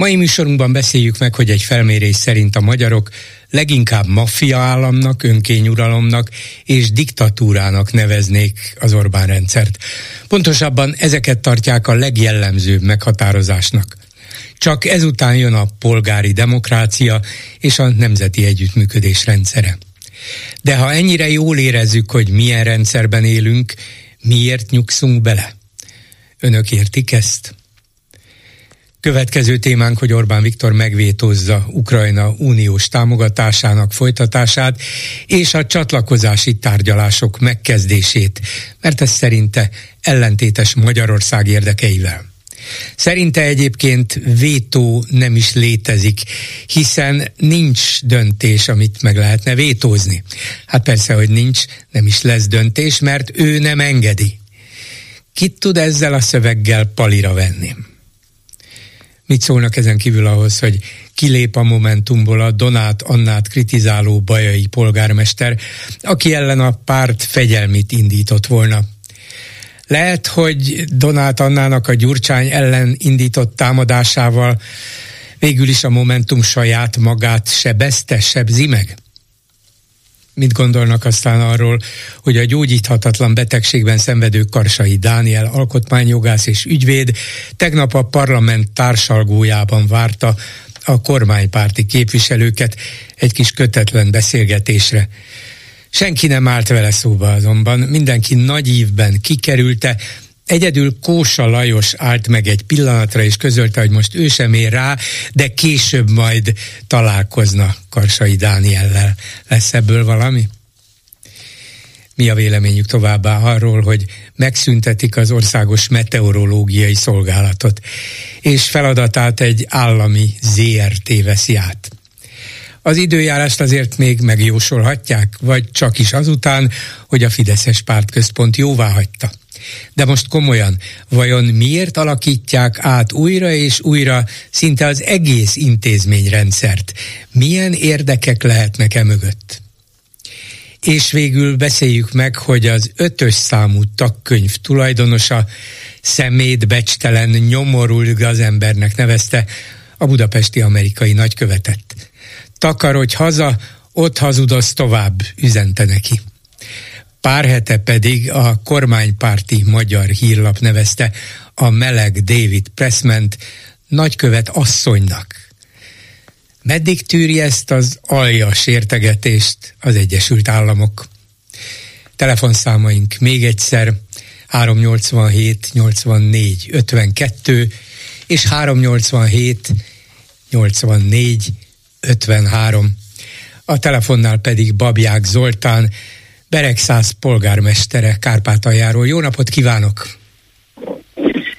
Mai műsorunkban beszéljük meg, hogy egy felmérés szerint a magyarok leginkább maffia államnak, önkényuralomnak és diktatúrának neveznék az Orbán rendszert. Pontosabban ezeket tartják a legjellemzőbb meghatározásnak. Csak ezután jön a polgári demokrácia és a nemzeti együttműködés rendszere. De ha ennyire jól érezzük, hogy milyen rendszerben élünk, miért nyugszunk bele? Önök értik ezt? Következő témánk, hogy Orbán Viktor megvétózza Ukrajna uniós támogatásának folytatását és a csatlakozási tárgyalások megkezdését, mert ez szerinte ellentétes Magyarország érdekeivel. Szerinte egyébként vétó nem is létezik, hiszen nincs döntés, amit meg lehetne vétózni. Hát persze, hogy nincs, nem is lesz döntés, mert ő nem engedi. Kit tud ezzel a szöveggel palira venni? Mit szólnak ezen kívül ahhoz, hogy kilép a Momentumból a Donát Annát kritizáló bajai polgármester, aki ellen a párt fegyelmit indított volna. Lehet, hogy Donát Annának a Gyurcsány ellen indított támadásával végül is a Momentum saját magát sebezte, sebzi meg? Mit gondolnak aztán arról, hogy a gyógyíthatatlan betegségben szenvedő Karsai Dániel alkotmányjogász és ügyvéd tegnap a parlament társalgójában várta a kormánypárti képviselőket egy kis kötetlen beszélgetésre. Senki nem állt vele szóba azonban, mindenki nagy ívben kikerülte, Egyedül Kósa Lajos állt meg egy pillanatra, és közölte, hogy most ő sem ér rá, de később majd találkozna Karsai Dániellel. Lesz ebből valami? Mi a véleményük továbbá arról, hogy megszüntetik az országos meteorológiai szolgálatot, és feladatát egy állami ZRT veszi át? Az időjárást azért még megjósolhatják, vagy csak is azután, hogy a Fideszes pártközpont jóvá hagyta. De most komolyan, vajon miért alakítják át újra és újra szinte az egész intézményrendszert? Milyen érdekek lehetnek e mögött? És végül beszéljük meg, hogy az ötös számú tagkönyv tulajdonosa szemét becstelen nyomorul gazembernek nevezte a budapesti amerikai nagykövetet. Takarodj haza, ott hazudoz tovább, üzente neki. Pár hete pedig a kormánypárti magyar hírlap nevezte a meleg David Pressment nagykövet asszonynak. Meddig tűri ezt az aljas értegetést az Egyesült Államok? Telefonszámaink még egyszer 387 84 52 és 387 84 53. A telefonnál pedig Babják Zoltán, Beregszáz polgármestere Kárpátaljáról. Jó napot kívánok!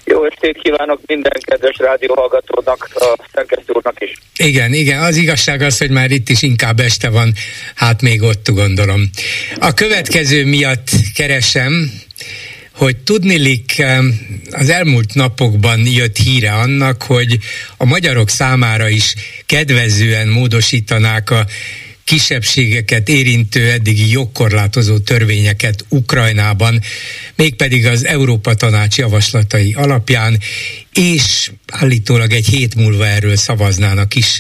Jó estét kívánok minden kedves rádióhallgatónak, a szerkesztő úrnak is. Igen, igen, az igazság az, hogy már itt is inkább este van, hát még ott gondolom. A következő miatt keresem, hogy tudnilik az elmúlt napokban jött híre annak, hogy a magyarok számára is kedvezően módosítanák a kisebbségeket érintő eddigi jogkorlátozó törvényeket Ukrajnában, mégpedig az Európa Tanács javaslatai alapján, és állítólag egy hét múlva erről szavaznának is.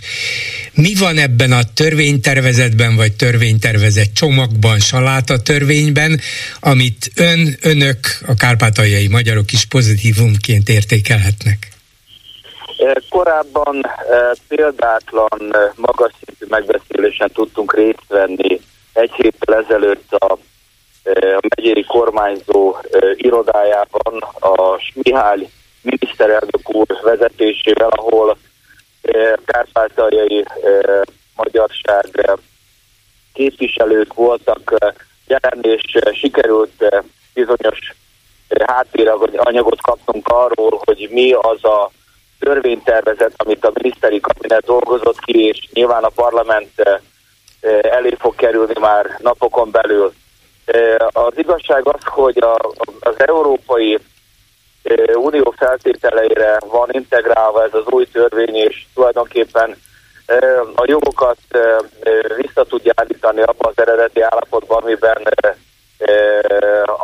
Mi van ebben a törvénytervezetben, vagy törvénytervezet csomagban, saláta törvényben, amit ön, önök, a kárpátaljai magyarok is pozitívumként értékelhetnek? Korábban példátlan magas szintű megbeszélésen tudtunk részt venni. Egy héttel ezelőtt a, a megyéri kormányzó irodájában a Mihály miniszterelnök úr vezetésével, ahol kárpátaljai magyarság képviselők voltak jelen, és sikerült bizonyos háttéranyagot kaptunk arról, hogy mi az a törvénytervezet, amit a miniszteri kabinet dolgozott ki, és nyilván a parlament elé fog kerülni már napokon belül. Az igazság az, hogy az Európai Unió feltételeire van integrálva ez az új törvény, és tulajdonképpen a jogokat vissza tudja állítani abban az eredeti állapotban, amiben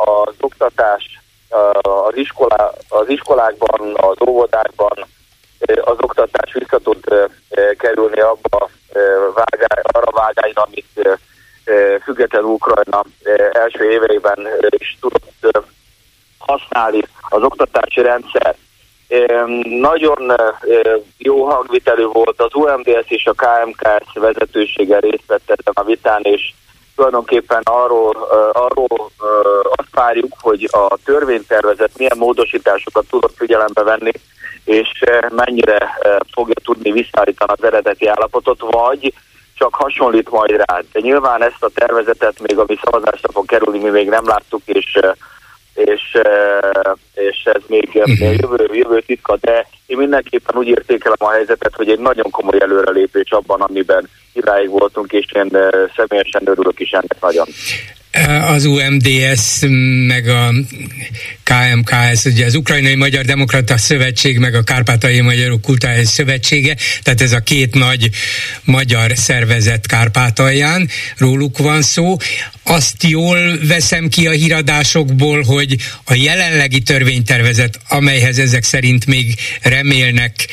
az oktatás az, iskolá, az iskolákban, az óvodákban az oktatás vissza tud kerülni abba vágány, arra vágányra, amit független Ukrajna első éveiben is tudott használni az oktatási rendszer. Nagyon jó hangvitelű volt az UMDS és a KMKS vezetősége részt vett ezen a vitán, és tulajdonképpen arról, arról azt várjuk, hogy a törvénytervezet milyen módosításokat tudott figyelembe venni, és mennyire fogja tudni visszaállítani az eredeti állapotot, vagy csak hasonlít majd rá. De nyilván ezt a tervezetet még, ami szavazásra fog kerülni, mi még nem láttuk, és és, és ez még uh-huh. jövő, jövő titka, de én mindenképpen úgy értékelem a helyzetet, hogy egy nagyon komoly előrelépés abban, amiben iráig voltunk, és én személyesen örülök is ennek nagyon az UMDS meg a KMKS, ugye az Ukrajnai Magyar Demokrata Szövetség meg a Kárpátai Magyarok Kultúrális Szövetsége, tehát ez a két nagy magyar szervezet Kárpátalján, róluk van szó. Azt jól veszem ki a híradásokból, hogy a jelenlegi törvénytervezet, amelyhez ezek szerint még remélnek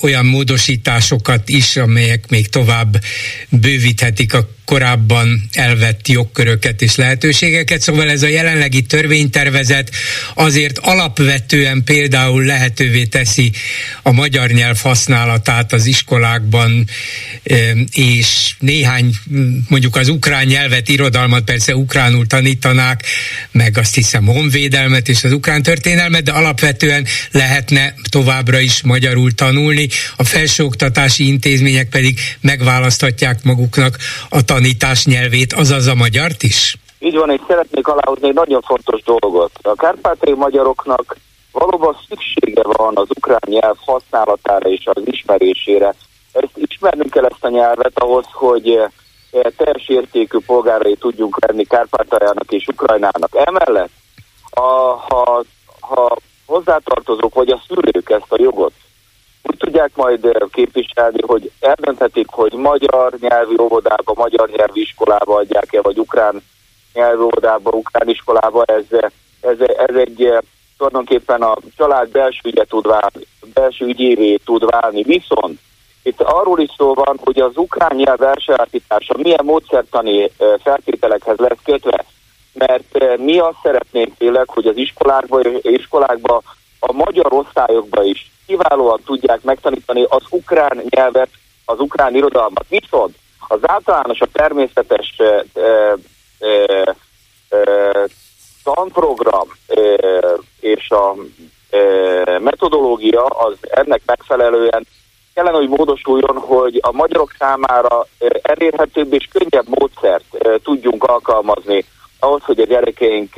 olyan módosításokat is, amelyek még tovább bővíthetik a korábban elvett jogköröket és lehetőségeket, szóval ez a jelenlegi törvénytervezet azért alapvetően például lehetővé teszi a magyar nyelv használatát az iskolákban, és néhány, mondjuk az ukrán nyelvet, irodalmat persze ukránul tanítanák, meg azt hiszem honvédelmet és az ukrán történelmet, de alapvetően lehetne továbbra is magyarul tanulni, a felsőoktatási intézmények pedig megválaszthatják maguknak a tanítás nyelvét, azaz a magyart is? Így van, és szeretnék aláhozni egy nagyon fontos dolgot. A kárpátai magyaroknak valóban szüksége van az ukrán nyelv használatára és az ismerésére. Ezt ismernünk kell ezt a nyelvet ahhoz, hogy eh, teljes értékű polgárai tudjunk lenni Kárpátaljának és Ukrajnának. Emellett, a, ha, ha hozzátartozók vagy a szülők ezt a jogot úgy tudják majd eh, képviselni, hogy eldönthetik, hogy magyar nyelvi óvodába, magyar nyelvi iskolába adják-e, vagy ukrán nyelvi óvodába, ukrán iskolába, ez, ez, ez egy eh, tulajdonképpen a család belső ügye tud válni, belső ügyévé tud válni. Viszont itt arról is szó van, hogy az ukrán nyelv elsajátítása milyen módszertani eh, feltételekhez lesz kötve, mert mi azt szeretnénk tényleg, hogy az iskolákba, iskolákba a magyar osztályokba is kiválóan tudják megtanítani az ukrán nyelvet, az ukrán irodalmat. Viszont az általános, a természetes tanprogram és a metodológia az ennek megfelelően kellene, hogy módosuljon, hogy a magyarok számára elérhetőbb és könnyebb módszert tudjunk alkalmazni ahhoz, hogy a gyerekeink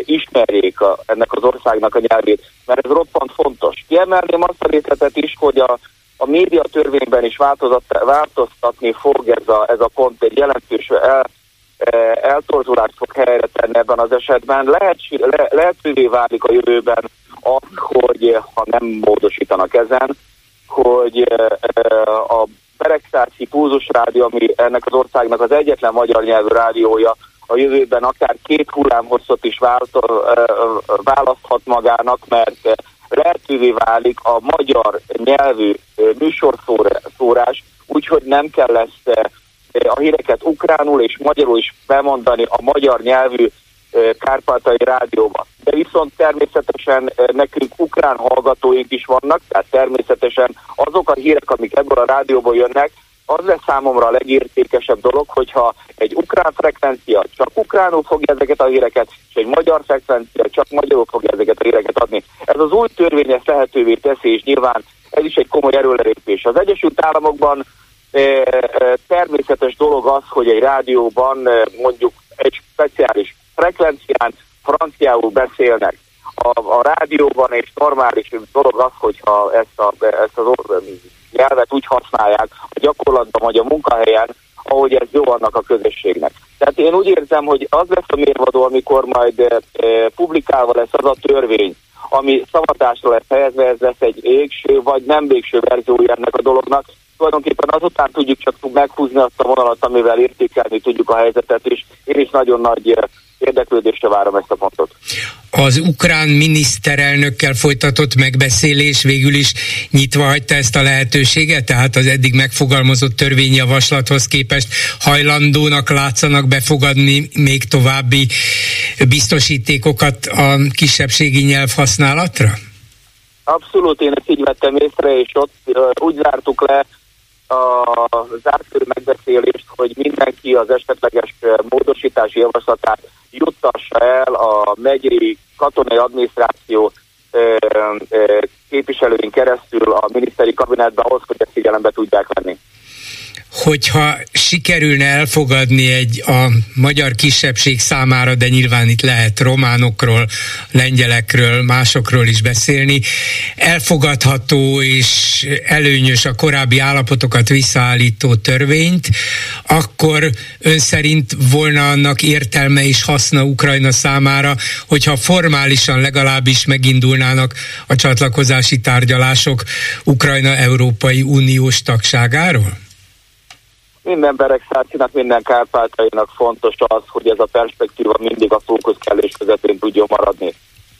ismerjék ennek az országnak a nyelvét, mert ez roppant fontos. Kiemelném azt a részletet is, hogy a, a média törvényben is változtatni fog ez a, ez a pont, egy jelentős el, eltorzulást fog helyre tenni ebben az esetben. Lehet, le, lehetővé válik a jövőben az, hogy ha nem módosítanak ezen, hogy a Beregszászi Púzus Rádió, ami ennek az országnak az egyetlen magyar nyelvű rádiója, a jövőben akár két hullámhosszot is választhat magának, mert lehetővé válik a magyar nyelvű műsorszórás, úgyhogy nem kell ezt a híreket ukránul és magyarul is bemondani a magyar nyelvű kárpátai rádióban. De viszont természetesen nekünk ukrán hallgatóink is vannak, tehát természetesen azok a hírek, amik ebből a rádióból jönnek, az lesz számomra a legértékesebb dolog, hogyha egy ukrán frekvencia csak ukránul fogja ezeket a híreket, és egy magyar frekvencia csak magyarul fogja ezeket a híreket adni. Ez az új törvény ezt lehetővé teszi, és nyilván ez is egy komoly erőlerépés. Az Egyesült Államokban természetes dolog az, hogy egy rádióban mondjuk egy speciális frekvencián franciául beszélnek. A, a rádióban egy normális dolog az, hogyha ezt, a, ezt az nyelvet úgy használják a gyakorlatban vagy a munkahelyen, ahogy ez jó annak a közösségnek. Tehát én úgy érzem, hogy az lesz a mérvadó, amikor majd e, publikálva lesz az a törvény, ami szavazásra lesz helyezve, ez lesz egy végső vagy nem végső verziója ennek a dolognak. Tulajdonképpen azután tudjuk csak meghúzni azt a vonalat, amivel értékelni tudjuk a helyzetet, és én is nagyon nagy érdeklődésre várom ezt a pontot. Az ukrán miniszterelnökkel folytatott megbeszélés végül is nyitva hagyta ezt a lehetőséget, tehát az eddig megfogalmazott törvényjavaslathoz képest hajlandónak látszanak befogadni még további biztosítékokat a kisebbségi nyelv használatra? Abszolút, én ezt így vettem észre, és ott uh, úgy zártuk le a zárt megbeszélést, hogy mindenki az esetleges módosítási javaslatát juttassa el a megyei katonai adminisztráció képviselőin keresztül a miniszteri kabinetbe ahhoz, hogy ezt figyelembe tudják venni hogyha sikerülne elfogadni egy a magyar kisebbség számára, de nyilván itt lehet románokról, lengyelekről, másokról is beszélni, elfogadható és előnyös a korábbi állapotokat visszaállító törvényt, akkor ön szerint volna annak értelme és haszna Ukrajna számára, hogyha formálisan legalábbis megindulnának a csatlakozási tárgyalások Ukrajna Európai Uniós tagságáról? Minden Beregszácinak, minden Kárpátainak fontos az, hogy ez a perspektíva mindig a fókuszkelés közepén tudjon maradni.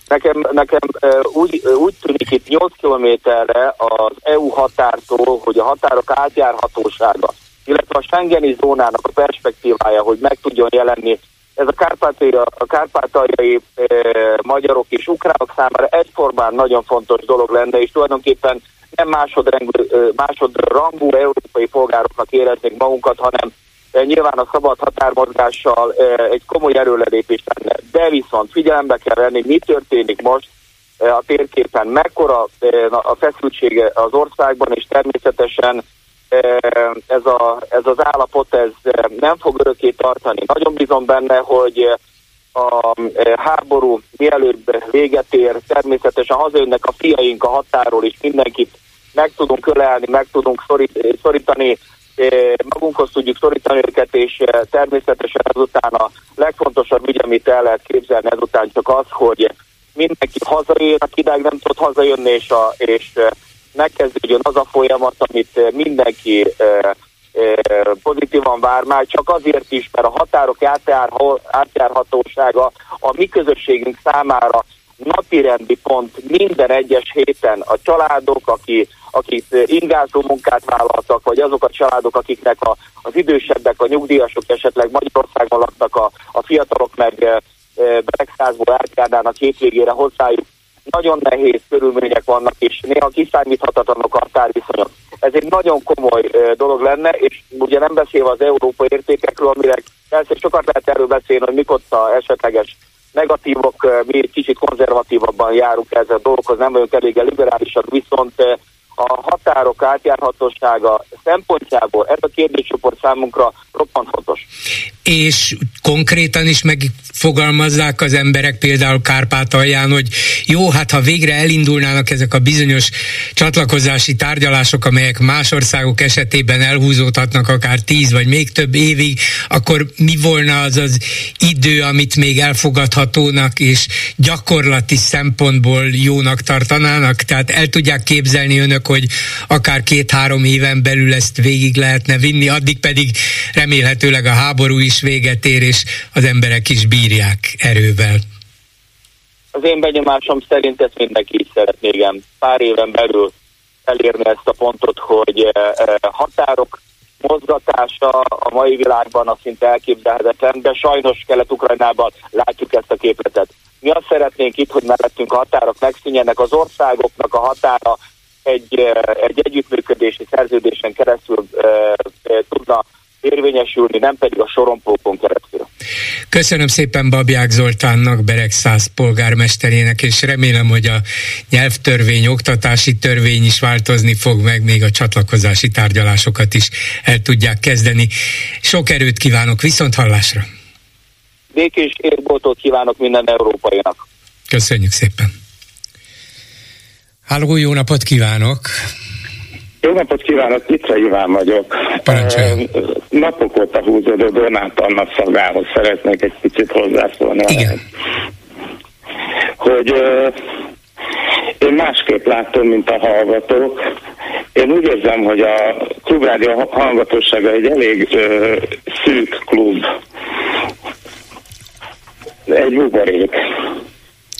Nekem, nekem úgy, úgy tűnik itt 8 kilométerre az EU határtól, hogy a határok átjárhatósága, illetve a Schengeni zónának a perspektívája, hogy meg tudjon jelenni, ez a kárpátai, a kárpátaljai e, magyarok és ukránok számára egyformán nagyon fontos dolog lenne, és tulajdonképpen nem másodrangú, másodrangú európai polgároknak éreznék magunkat, hanem nyilván a szabad határmozgással egy komoly erőlelépés lenne. De viszont figyelembe kell venni, mi történik most a térképen, mekkora a feszültsége az országban, és természetesen ez, a, ez az állapot ez nem fog örökké tartani. Nagyon bízom benne, hogy a háború mielőbb véget ér, természetesen hazajönnek a fiaink a határól, és mindenkit meg tudunk ölelni, meg tudunk szorít, szorítani, eh, magunkhoz tudjuk szorítani őket, és eh, természetesen ezután a legfontosabb ügy, amit el lehet képzelni ezután csak az, hogy mindenki hazajön, aki idáig nem tud hazajönni, és, a, és eh, megkezdődjön az a folyamat, amit mindenki pozitívan vár már, csak azért is, mert a határok átjár, átjárhatósága a mi közösségünk számára napirendi pont minden egyes héten a családok, aki, akik ingázó munkát vállaltak, vagy azok a családok, akiknek a, az idősebbek, a nyugdíjasok esetleg Magyarországon laknak, a, a fiatalok meg e, Beregszázból átjárnának hétvégére hozzájuk. Nagyon nehéz körülmények vannak, és néha kiszámíthatatlanok a tárviszonyok. Ez egy nagyon komoly e, dolog lenne, és ugye nem beszélve az európai értékekről, amire persze sokat lehet erről beszélni, hogy mik a esetleges negatívok, mi egy kicsit konzervatívabban járunk ezzel a dolgokhoz, nem vagyunk elég liberálisak, viszont a határok átjárhatósága szempontjából ez a kérdéscsoport számunkra roppant fontos. És konkrétan is megfogalmazzák az emberek például Kárpátalján, hogy jó, hát ha végre elindulnának ezek a bizonyos csatlakozási tárgyalások, amelyek más országok esetében elhúzódhatnak akár tíz vagy még több évig, akkor mi volna az az idő, amit még elfogadhatónak és gyakorlati szempontból jónak tartanának? Tehát el tudják képzelni önök, hogy akár két-három éven belül ezt végig lehetne vinni, addig pedig remélhetőleg a háború is véget ér, és az emberek is bírják erővel. Az én benyomásom szerint ezt mindenki is szeretné, igen. Pár éven belül elérni ezt a pontot, hogy eh, eh, határok mozgatása a mai világban az szinte elképzelhetetlen, de sajnos Kelet-Ukrajnában látjuk ezt a képletet. Mi azt szeretnénk itt, hogy mellettünk a határok megszűnjenek, az országoknak a határa egy, egy együttműködési szerződésen keresztül e, e, tudna érvényesülni, nem pedig a sorompókon keresztül. Köszönöm szépen Babják Zoltánnak, Beregszáz polgármesterének, és remélem, hogy a nyelvtörvény, oktatási törvény is változni fog meg, még a csatlakozási tárgyalásokat is el tudják kezdeni. Sok erőt kívánok, viszont hallásra! Békés érboltot kívánok minden európainak! Köszönjük szépen! Háló, jó napot kívánok! Jó napot kívánok, Pitra Iván vagyok. Parancsoljon. Napok óta húzódó Donát Anna szagához szeretnék egy picit hozzászólni. Igen. Hogy én másképp látom, mint a hallgatók. Én úgy érzem, hogy a klubrádió hallgatósága egy elég ö, szűk klub. Egy buborék.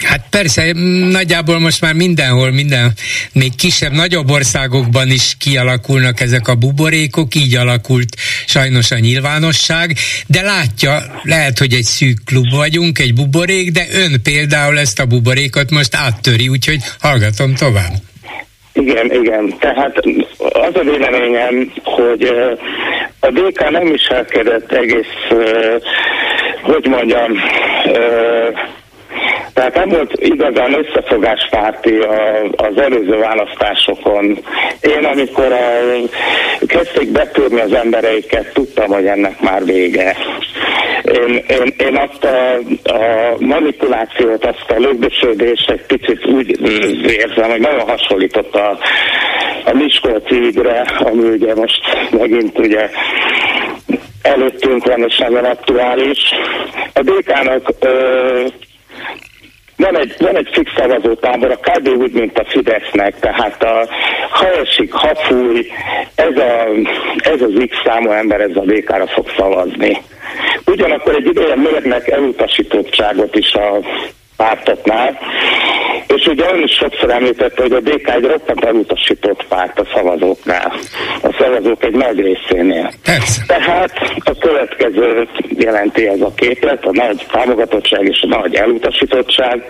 Hát persze, nagyjából most már mindenhol, minden, még kisebb, nagyobb országokban is kialakulnak ezek a buborékok, így alakult sajnos a nyilvánosság, de látja, lehet, hogy egy szűk klub vagyunk, egy buborék, de ön például ezt a buborékot most áttöri, úgyhogy hallgatom tovább. Igen, igen. Tehát az a véleményem, hogy a DK nem viselkedett egész, hogy mondjam, tehát nem volt igazán összefogáspárti az előző választásokon. Én amikor a, kezdték betörni az embereiket, tudtam, hogy ennek már vége. Én, én, én azt a, a manipulációt, azt a lögdösödést egy picit úgy érzem, hogy nagyon hasonlított a, a Miskolci ügyre, ami ugye most megint ugye előttünk van és nagyon aktuális. A DK-nak van egy, van egy fix szavazótábor, a kb. úgy, mint a Fidesznek, tehát a, ha esik, ha fúj, ez, a, ez az X számú ember ez a DK-ra fog szavazni. Ugyanakkor egy ideje mérnek elutasítottságot is a pártoknál, és ugye ön is sokszor említette, hogy a DK egy roppant elutasított párt a szavazóknál, a szavazók egy nagy részénél. Persze. Tehát a következő jelenti ez a képlet, a nagy támogatottság és a nagy elutasítottság,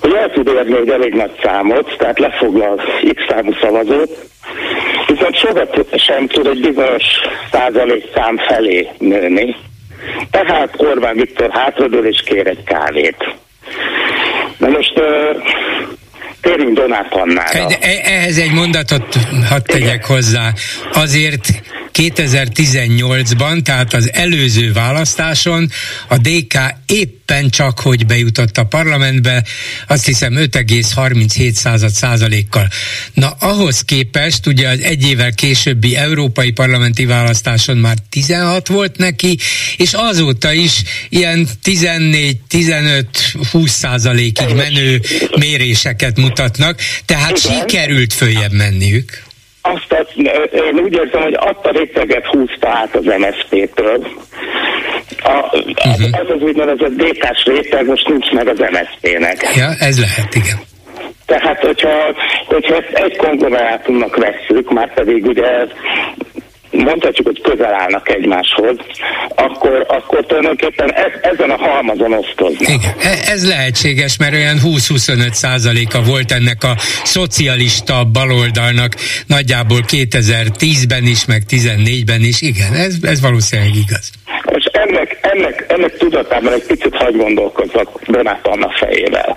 hogy el tud érni egy elég nagy számot, tehát lefoglal X számú szavazót, viszont soha sem tud egy bizonyos százalék szám felé nőni. Tehát Orbán Viktor hátradől és kér egy kávét. Na most térjünk Donát Annára. E- ehhez egy mondatot hadd tegyek hozzá. Azért 2018-ban, tehát az előző választáson a DK éppen csak, hogy bejutott a parlamentbe, azt hiszem 5,37 százalékkal. Na ahhoz képest, ugye az egy évvel későbbi európai parlamenti választáson már 16 volt neki, és azóta is ilyen 14-15-20 százalékig menő méréseket mutatnak, tehát sikerült följebb menniük azt a, én úgy érzem, hogy azt a réteget húzta át az MSZP-től. A, uh-huh. Az az úgynevezett DK-s réteg most nincs meg az MSZP-nek. Ja, ez lehet, igen. Tehát, hogyha, hogyha ezt egy konglomerátumnak vesszük, már pedig ugye mondhatjuk, hogy közel állnak egymáshoz, akkor, akkor tulajdonképpen ez, ezen a halmazon osztoznak. Igen, e, ez lehetséges, mert olyan 20-25 százaléka volt ennek a szocialista baloldalnak nagyjából 2010-ben is, meg 14-ben is. Igen, ez, ez valószínűleg igaz. És ennek, ennek, ennek tudatában egy picit hagy gondolkozzak Donát Anna fejével.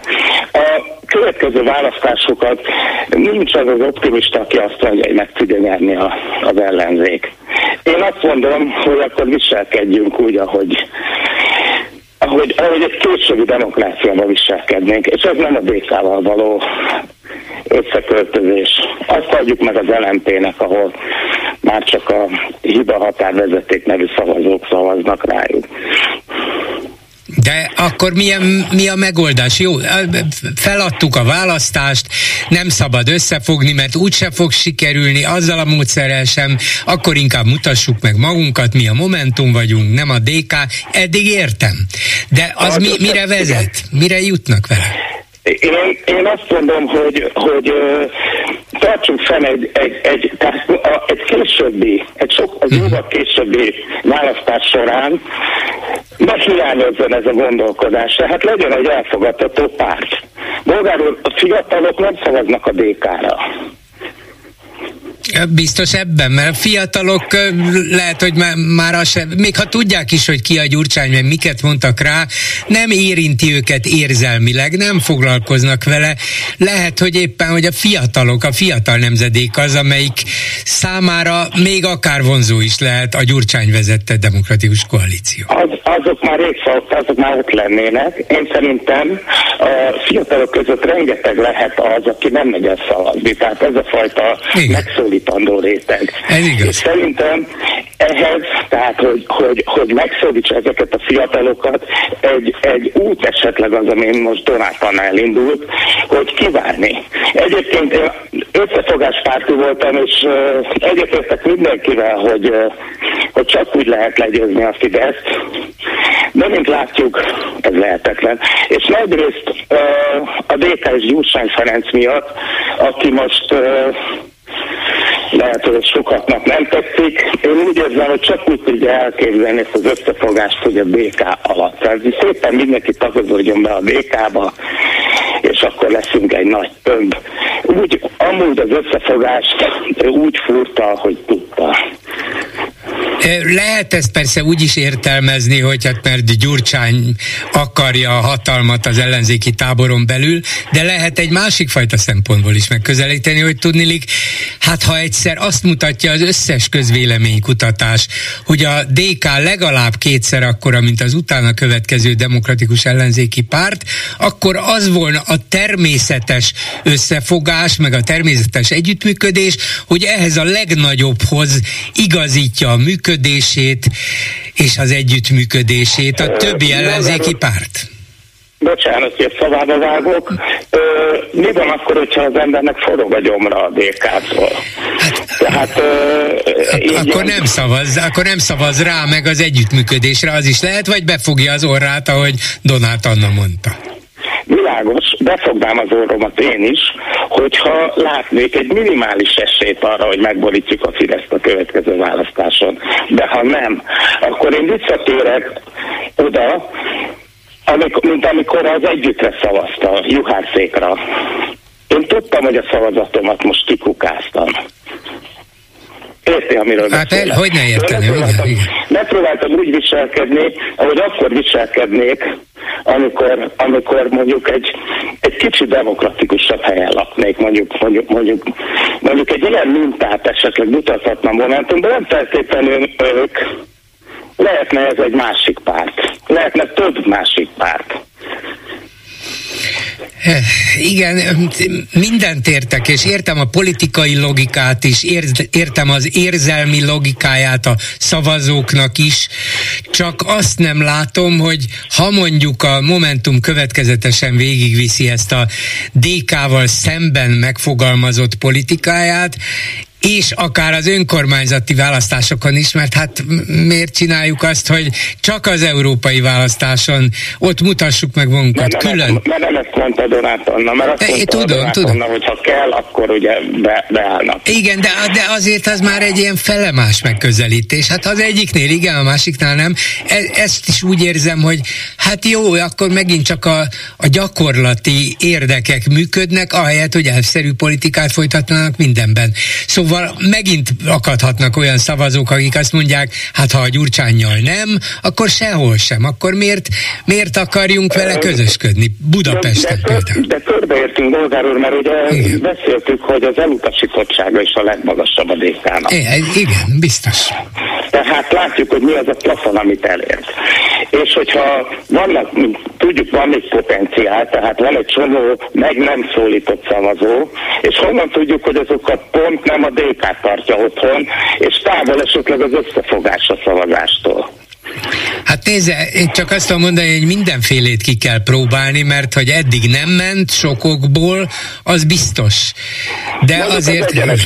A következő választásokat nincs az az optimista, aki azt mondja, hogy meg tudja nyerni a, az ellenzék. Én azt mondom, hogy akkor viselkedjünk úgy, ahogy ahogy, ahogy egy későbbi demokráciában viselkednénk, és ez nem a DK-val való összeköltözés. Azt adjuk meg az LMP-nek, ahol már csak a hiba határvezeték nevű szavazók szavaznak rájuk. De akkor milyen, mi a megoldás? Jó, feladtuk a választást, nem szabad összefogni, mert úgyse fog sikerülni, azzal a módszerrel sem, akkor inkább mutassuk meg magunkat, mi a Momentum vagyunk, nem a DK, eddig értem. De az mi, mire vezet? Mire jutnak vele? Én, én azt mondom, hogy, hogy tartsunk fenn egy, egy, egy, tehát a, egy későbbi, egy sok, mhm. jóval későbbi választás során ne hiányozzon ez a gondolkodás. Tehát legyen egy elfogadható párt. Bolgárul a fiatalok nem szavaznak a DK-ra. Biztos ebben, mert a fiatalok lehet, hogy már, már az sem, még ha tudják is, hogy ki a Gyurcsány, mert miket mondtak rá, nem érinti őket érzelmileg, nem foglalkoznak vele. Lehet, hogy éppen, hogy a fiatalok, a fiatal nemzedék az, amelyik számára még akár vonzó is lehet a Gyurcsány vezette demokratikus koalíció. Az, azok már rég azok már ott lennének. Én szerintem a fiatalok között rengeteg lehet az, aki nem megy el szavazni. Tehát ez a fajta megszólítás kialakítandó réteg. És szerintem ehhez, tehát hogy, hogy, hogy megszólítsa ezeket a fiatalokat, egy, egy út esetleg az, ami most Donátán elindult, hogy kivárni. Egyébként én összefogáspárti voltam, és egyetértek mindenkivel, hogy, hogy csak úgy lehet legyőzni a Fideszt, de mint látjuk, ez lehetetlen. És nagyrészt a DK és Gyurcsány Ferenc miatt, aki most lehet, hogy sokaknak nem tetszik. Én úgy érzem, hogy csak úgy tudja elképzelni ezt az összefogást, hogy a BK alatt. Tehát szépen mindenki tagozódjon be a BK-ba, és akkor leszünk egy nagy tömb. Úgy, amúgy az összefogást úgy furta, hogy tudta. Lehet ezt persze úgy is értelmezni, hogy hát mert Gyurcsány akarja a hatalmat az ellenzéki táboron belül, de lehet egy másik fajta szempontból is megközelíteni, hogy tudnilik, hát ha egyszer azt mutatja az összes közvéleménykutatás, hogy a DK legalább kétszer akkora, mint az utána következő demokratikus ellenzéki párt, akkor az volna a természetes összefogás, meg a természetes együttműködés, hogy ehhez a legnagyobbhoz igazítja a működését és az együttműködését a többi ellenzéki párt? bocsánat, hogy szavába vágok, ö, mi van akkor, hogyha az embernek forog a gyomra a DK-tól? Hát, Tehát, ö, ak- akkor nem szavaz, akkor nem szavaz rá meg az együttműködésre, az is lehet, vagy befogja az orrát, ahogy Donát Anna mondta. Világos, befognám az orromat én is, hogyha látnék egy minimális esélyt arra, hogy megborítjuk a Fideszt a következő választáson. De ha nem, akkor én visszatérek oda, amikor, mint amikor az együttre szavazta Juhárszékra. Én tudtam, hogy a szavazatomat most kikukáztam. Érti, amiről Hát el, hogy ne érteni, igen, Megpróbáltam úgy viselkedni, ahogy akkor viselkednék, amikor, amikor mondjuk egy, egy kicsit demokratikusabb helyen laknék, mondjuk, mondjuk, mondjuk, mondjuk egy ilyen mintát esetleg mutathatnám Momentumban, nem feltétlenül ők, lehetne ez egy másik párt, lehetne több másik párt. Igen, mindent értek, és értem a politikai logikát is, értem az érzelmi logikáját a szavazóknak is, csak azt nem látom, hogy ha mondjuk a Momentum következetesen végigviszi ezt a DK-val szemben megfogalmazott politikáját, és akár az önkormányzati választásokon is, mert hát miért csináljuk azt, hogy csak az európai választáson ott mutassuk meg magunkat mert külön. Nem, mert nem ezt mondta Donát Anna, mert azt mondta tudom, Donát tudom. Anna, hogy ha kell, akkor ugye be, beállnak. Igen, de, de azért az már egy ilyen felemás megközelítés. Hát az egyiknél igen, a másiknál nem. E, ezt is úgy érzem, hogy hát jó, akkor megint csak a, a gyakorlati érdekek működnek, ahelyett, hogy elszerű politikát folytatnának mindenben. Szóval Szóval megint akadhatnak olyan szavazók, akik azt mondják, hát ha a Gyurcsányjal nem, akkor sehol sem. Akkor miért, miért akarjunk vele közösködni? Budapesten de, de, például. De körbeértünk, Bolgár úr, mert ugye igen. beszéltük, hogy az elutasítottsága is a legmagasabb a DK-nak. Igen, biztos. Tehát látjuk, hogy mi az a plafon, amit elért. És hogyha vannak, tudjuk, van még potenciál, tehát van egy csomó meg nem szólított szavazó, és honnan tudjuk, hogy azokat pont nem a DK tartja otthon, és távol esetleg az összefogás a szavazástól. Hát nézze, én csak azt tudom mondani, hogy mindenfélét ki kell próbálni, mert hogy eddig nem ment sokokból, az biztos. De Mondjuk azért... Az egyenes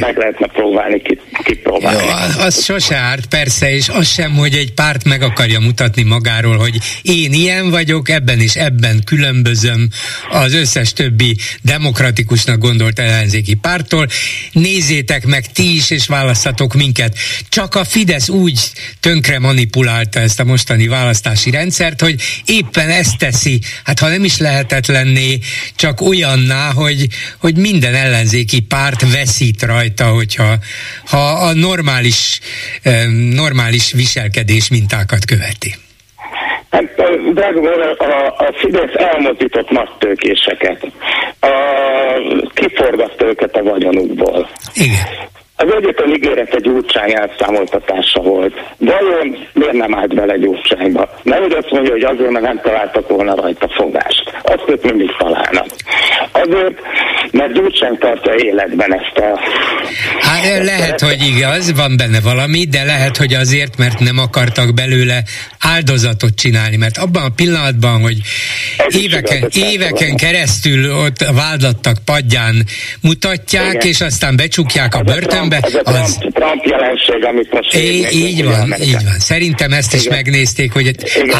meg lehetne próbálni, kipróbálni. Ki Jó, az sose árt, persze, és az sem, hogy egy párt meg akarja mutatni magáról, hogy én ilyen vagyok, ebben és ebben különbözöm az összes többi demokratikusnak gondolt ellenzéki pártól. Nézzétek meg ti is, és választatok minket. Csak a Fidesz úgy tönkre manipulálta ezt a mostani választási rendszert, hogy éppen ezt teszi, hát ha nem is lehetetlenné, csak olyanná, hogy, hogy minden ellenzéki párt veszít rajta, hogyha ha a normális, normális viselkedés mintákat követi. Hát, drága a, a Fidesz elmozdított nagy tőkéseket. A, kiforgatta őket a vagyonukból. Igen. Az egyetlen ígérete Gyurcsány elszámoltatása volt. Vajon miért nem állt bele Gyurcsányba? Nehogy azt mondja, hogy azért, mert nem találtak volna rajta fogást. Azt ők mindig találnak. Azért, mert Gyurcsány tartja életben ezt a... Hát lehet, hogy igaz, van benne valami, de lehet, hogy azért, mert nem akartak belőle áldozatot csinálni, mert abban a pillanatban, hogy éveken, éveken keresztül ott vádlattak padján mutatják, Igen. és aztán becsukják a börtönbe, ez a Trump, az... Trump jelenség, amit most é, így van, így van. Szerintem ezt is Igen. megnézték, hogy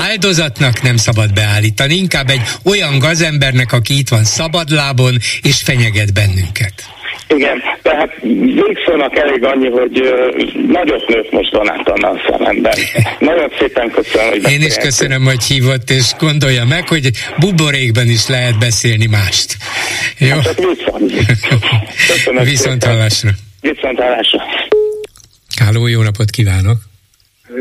áldozatnak nem szabad beállítani, inkább egy olyan gazembernek, aki itt van szabadlábon, és fenyeget bennünket. Igen, tehát végszónak elég annyi, hogy uh, nagyot nőtt most Donát annal szememben. Nagyon szépen köszönöm, hogy Én is köszönöm, hogy hívott, és gondolja meg, hogy buborékban is lehet beszélni mást. Jó? Hát, Köszönöm Viszont hallásra. Viszont hallásra. Háló, jó napot kívánok!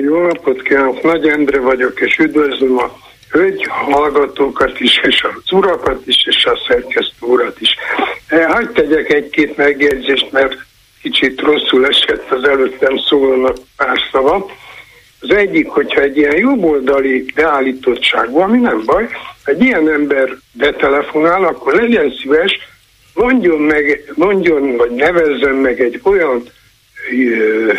Jó napot kívánok, Nagy Endre vagyok, és üdvözlöm a hölgy hallgatókat is, és az urakat is, és a szerkesztő urat is. Eh, hagyj tegyek egy-két megjegyzést, mert kicsit rosszul esett az előttem szólónak pár szava. Az egyik, hogyha egy ilyen jobboldali beállítottság van, ami nem baj, egy ilyen ember betelefonál, akkor legyen szíves, mondjon meg, mondjon, vagy nevezzen meg egy olyan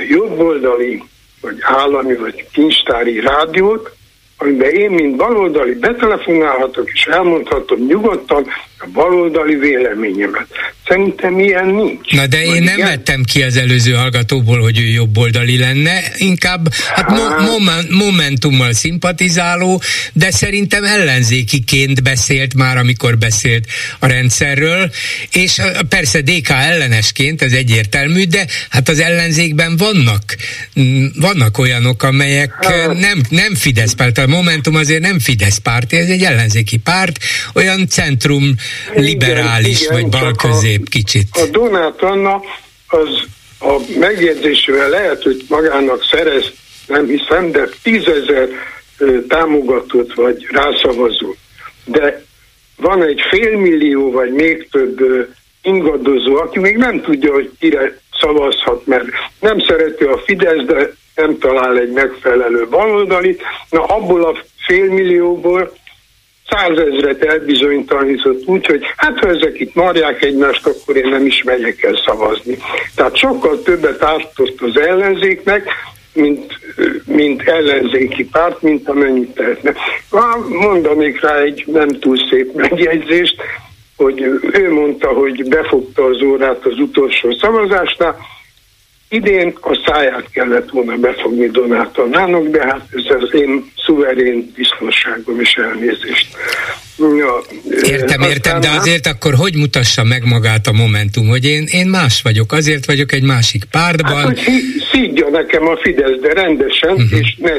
jobboldali, vagy állami, vagy kincstári rádiót, amiben én, mint baloldali betelefonálhatok, és elmondhatom nyugodtan a baloldali véleményemet. Szerintem ilyen nincs. Na de én nem igen? vettem ki az előző hallgatóból, hogy ő jobboldali lenne, inkább hát, hát mo- momentummal szimpatizáló, de szerintem ellenzékiként beszélt már, amikor beszélt a rendszerről, és persze DK ellenesként, ez egyértelmű, de hát az ellenzékben vannak, vannak olyanok, amelyek hát. nem, nem Fidesz párt, a Momentum azért nem Fidesz párt, ez egy ellenzéki párt, olyan centrum liberális, igen, vagy balközép kicsit. A Donát Anna az a megjegyzésével lehet, hogy magának szerez, nem hiszem, de tízezer támogatót vagy rászavazót. De van egy félmillió vagy még több ingadozó, aki még nem tudja, hogy kire szavazhat, mert nem szereti a Fidesz, de nem talál egy megfelelő baloldali. Na abból a félmillióból százezret elbizonytalanított úgy, hogy hát ha ezek itt marják egymást, akkor én nem is megyek el szavazni. Tehát sokkal többet ártott az ellenzéknek, mint, mint ellenzéki párt, mint amennyit tehetne. Mondanék rá egy nem túl szép megjegyzést, hogy ő mondta, hogy befogta az órát az utolsó szavazásnál, Idén a száját kellett volna befogni Donátonának, de hát ez az én szuverén biztonságom és elnézést. Ja, értem, értem, de azért akkor hogy mutassa meg magát a Momentum, hogy én, én más vagyok, azért vagyok egy másik pártban. Hát, hogy szídja nekem a Fidesz, de rendesen, uh-huh. és ne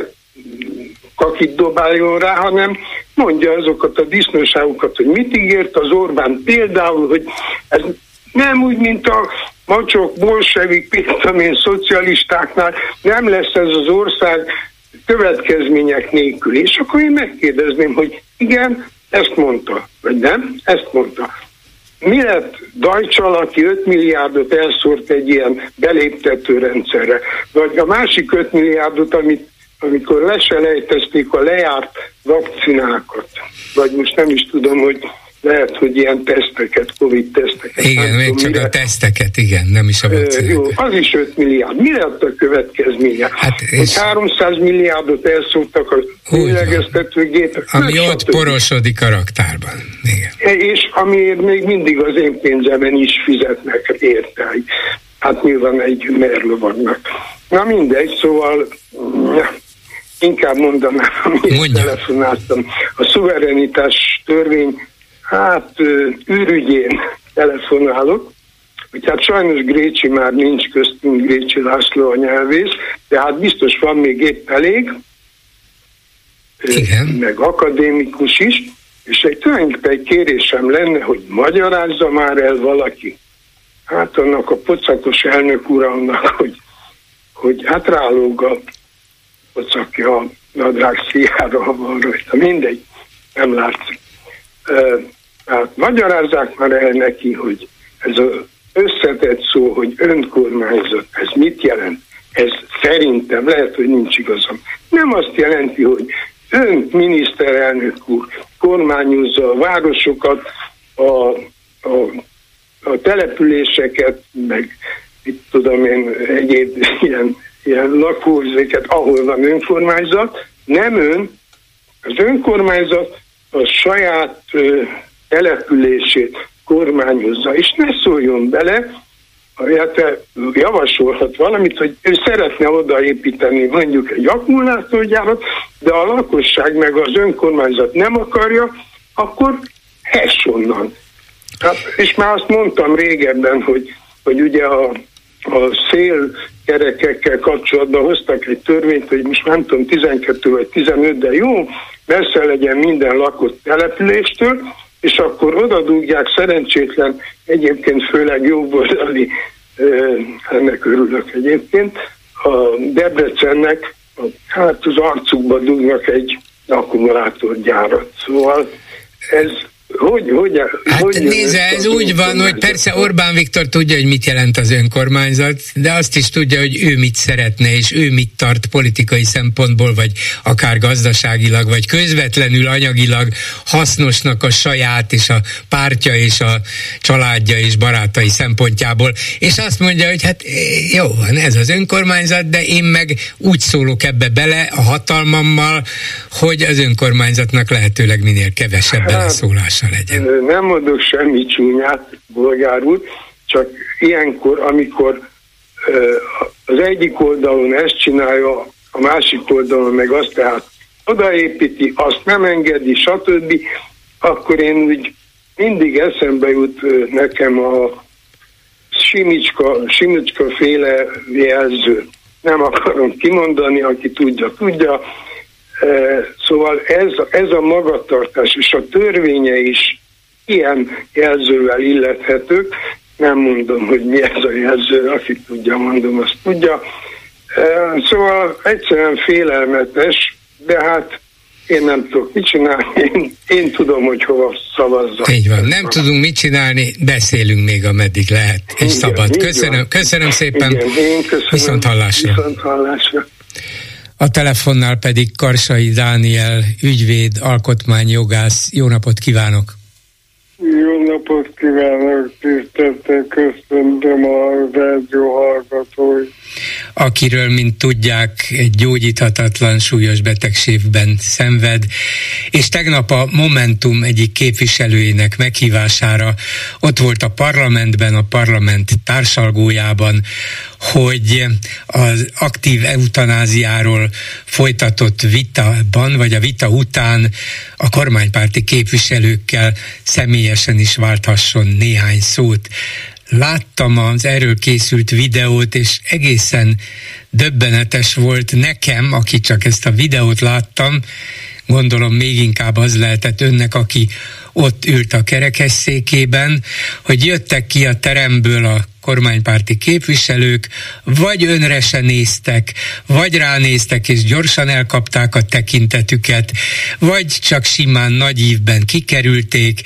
kakit dobáljon rá, hanem mondja azokat a disznóságokat, hogy mit ígért az Orbán például, hogy ez nem úgy, mint a macsok, bolsevik, pitamin, szocialistáknál nem lesz ez az ország következmények nélkül. És akkor én megkérdezném, hogy igen, ezt mondta, vagy nem, ezt mondta. Mi lett Dajcsal, aki 5 milliárdot elszórt egy ilyen beléptető rendszerre? Vagy a másik 5 milliárdot, amit amikor leselejtezték a lejárt vakcinákat, vagy most nem is tudom, hogy lehet, hogy ilyen teszteket, Covid teszteket. Igen, még csak mire. a teszteket, igen, nem is a vakcinát. Jó, az is 5 milliárd. Mi lett a következménye? Hát és... Hogy 300 milliárdot elszúrtak a lélegeztetőgépek. Ami ott stb. porosodik a raktárban. Igen. És amiért még mindig az én pénzemen is fizetnek érte. Hát nyilván egy merlovagnak. Na mindegy, szóval inkább mondanám, amit telefonáltam. A szuverenitás törvény Hát űrügyén telefonálok, hogy hát sajnos Grécsi már nincs köztünk, Grécsi László a nyelvész, de hát biztos van még épp elég, Igen. meg akadémikus is, és egy tulajdonképpen egy kérésem lenne, hogy magyarázza már el valaki, hát annak a pocakos elnök uramnak, hogy, hogy hát rálóg a pocakja a nadrág szíjára, ha van rajta, mindegy, nem látszik. Tehát magyarázzák már el neki, hogy ez az összetett szó, hogy önkormányzat, ez mit jelent? Ez szerintem, lehet, hogy nincs igazam. Nem azt jelenti, hogy ön miniszterelnök úr kormányozza a városokat, a, a a településeket, meg mit tudom én, egyéb ilyen, ilyen lakózéket, ahol van önkormányzat, nem ön, az önkormányzat a saját települését kormányozza, és ne szóljon bele, illetve javasolhat valamit, hogy ő szeretne odaépíteni mondjuk egy akkumulátorgyárat, de a lakosság meg az önkormányzat nem akarja, akkor hess onnan. Hát, és már azt mondtam régebben, hogy, hogy ugye a, a szélkerekekkel kapcsolatban hoztak egy törvényt, hogy most nem tudom, 12 vagy 15, de jó, messze legyen minden lakott településtől, és akkor oda dugják szerencsétlen, egyébként főleg jobboldali, ennek örülök egyébként, a Debrecennek, hát az arcukba dugnak egy akkumulátorgyárat. Szóval ez hogy, hogy, hát hogy nézze, ez úgy van, hogy persze Orbán Viktor tudja, hogy mit jelent az önkormányzat, de azt is tudja, hogy ő mit szeretne, és ő mit tart politikai szempontból, vagy akár gazdaságilag, vagy közvetlenül anyagilag hasznosnak a saját, és a pártja, és a családja, és barátai szempontjából. És azt mondja, hogy hát jó van, ez az önkormányzat, de én meg úgy szólok ebbe bele a hatalmammal, hogy az önkormányzatnak lehetőleg minél kevesebb hát, beleszólás hatása legyen. Nem mondok semmi csúnyát, bolgár úr, csak ilyenkor, amikor az egyik oldalon ezt csinálja, a másik oldalon meg azt tehát odaépíti, azt nem engedi, stb., akkor én úgy mindig eszembe jut nekem a Simicska, Simicska féle jelző. Nem akarom kimondani, aki tudja, tudja. Szóval ez, ez a magatartás és a törvénye is ilyen jelzővel illethetők. Nem mondom, hogy mi ez a jelző, aki tudja, mondom, azt tudja. Szóval egyszerűen félelmetes, de hát én nem tudok mit csinálni, én, én tudom, hogy hova szavazzak. Így van, nem tudunk mit csinálni, beszélünk még ameddig lehet, és igen, szabad. Köszönöm, köszönöm szépen, igen, én köszönöm, viszont hallásra. Viszont hallásra. A telefonnál pedig Karsai Dániel, ügyvéd, alkotmányjogász. Jó napot kívánok! Jó napot kívánok, tisztelten köszöntöm a rádió hallgatóit. Akiről, mint tudják, egy gyógyíthatatlan súlyos betegségben szenved, és tegnap a Momentum egyik képviselőjének meghívására ott volt a parlamentben, a parlament társalgójában, hogy az aktív eutanáziáról folytatott vitában, vagy a vita után a kormánypárti képviselőkkel személyesen is válthasson néhány szót. Láttam az erről készült videót, és egészen döbbenetes volt nekem, aki csak ezt a videót láttam, gondolom még inkább az lehetett önnek, aki ott ült a kerekesszékében, hogy jöttek ki a teremből a kormánypárti képviselők, vagy önre se néztek, vagy ránéztek és gyorsan elkapták a tekintetüket, vagy csak simán nagy ívben kikerülték,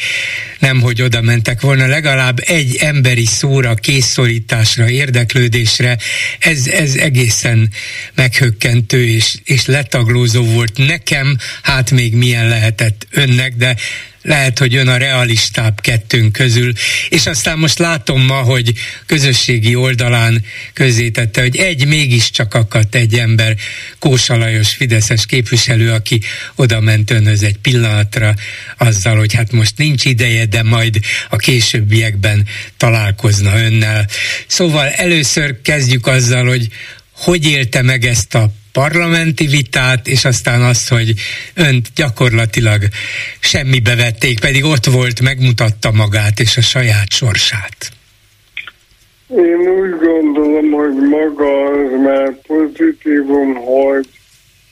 nem hogy oda mentek volna, legalább egy emberi szóra, készszorításra, érdeklődésre, ez, ez egészen meghökkentő és, és letaglózó volt nekem, hát még milyen lehetett önnek, de lehet, hogy ön a realistább kettőnk közül, és aztán most látom ma, hogy közösségi oldalán közzétette, hogy egy mégiscsak akadt egy ember, Kósa Lajos Fideszes képviselő, aki oda ment önhöz egy pillanatra azzal, hogy hát most nincs ideje, de majd a későbbiekben találkozna önnel. Szóval először kezdjük azzal, hogy hogy élte meg ezt a parlamenti vitát, és aztán azt, hogy önt gyakorlatilag semmibe vették, pedig ott volt, megmutatta magát és a saját sorsát. Én úgy gondolom, hogy maga az már pozitívum, hogy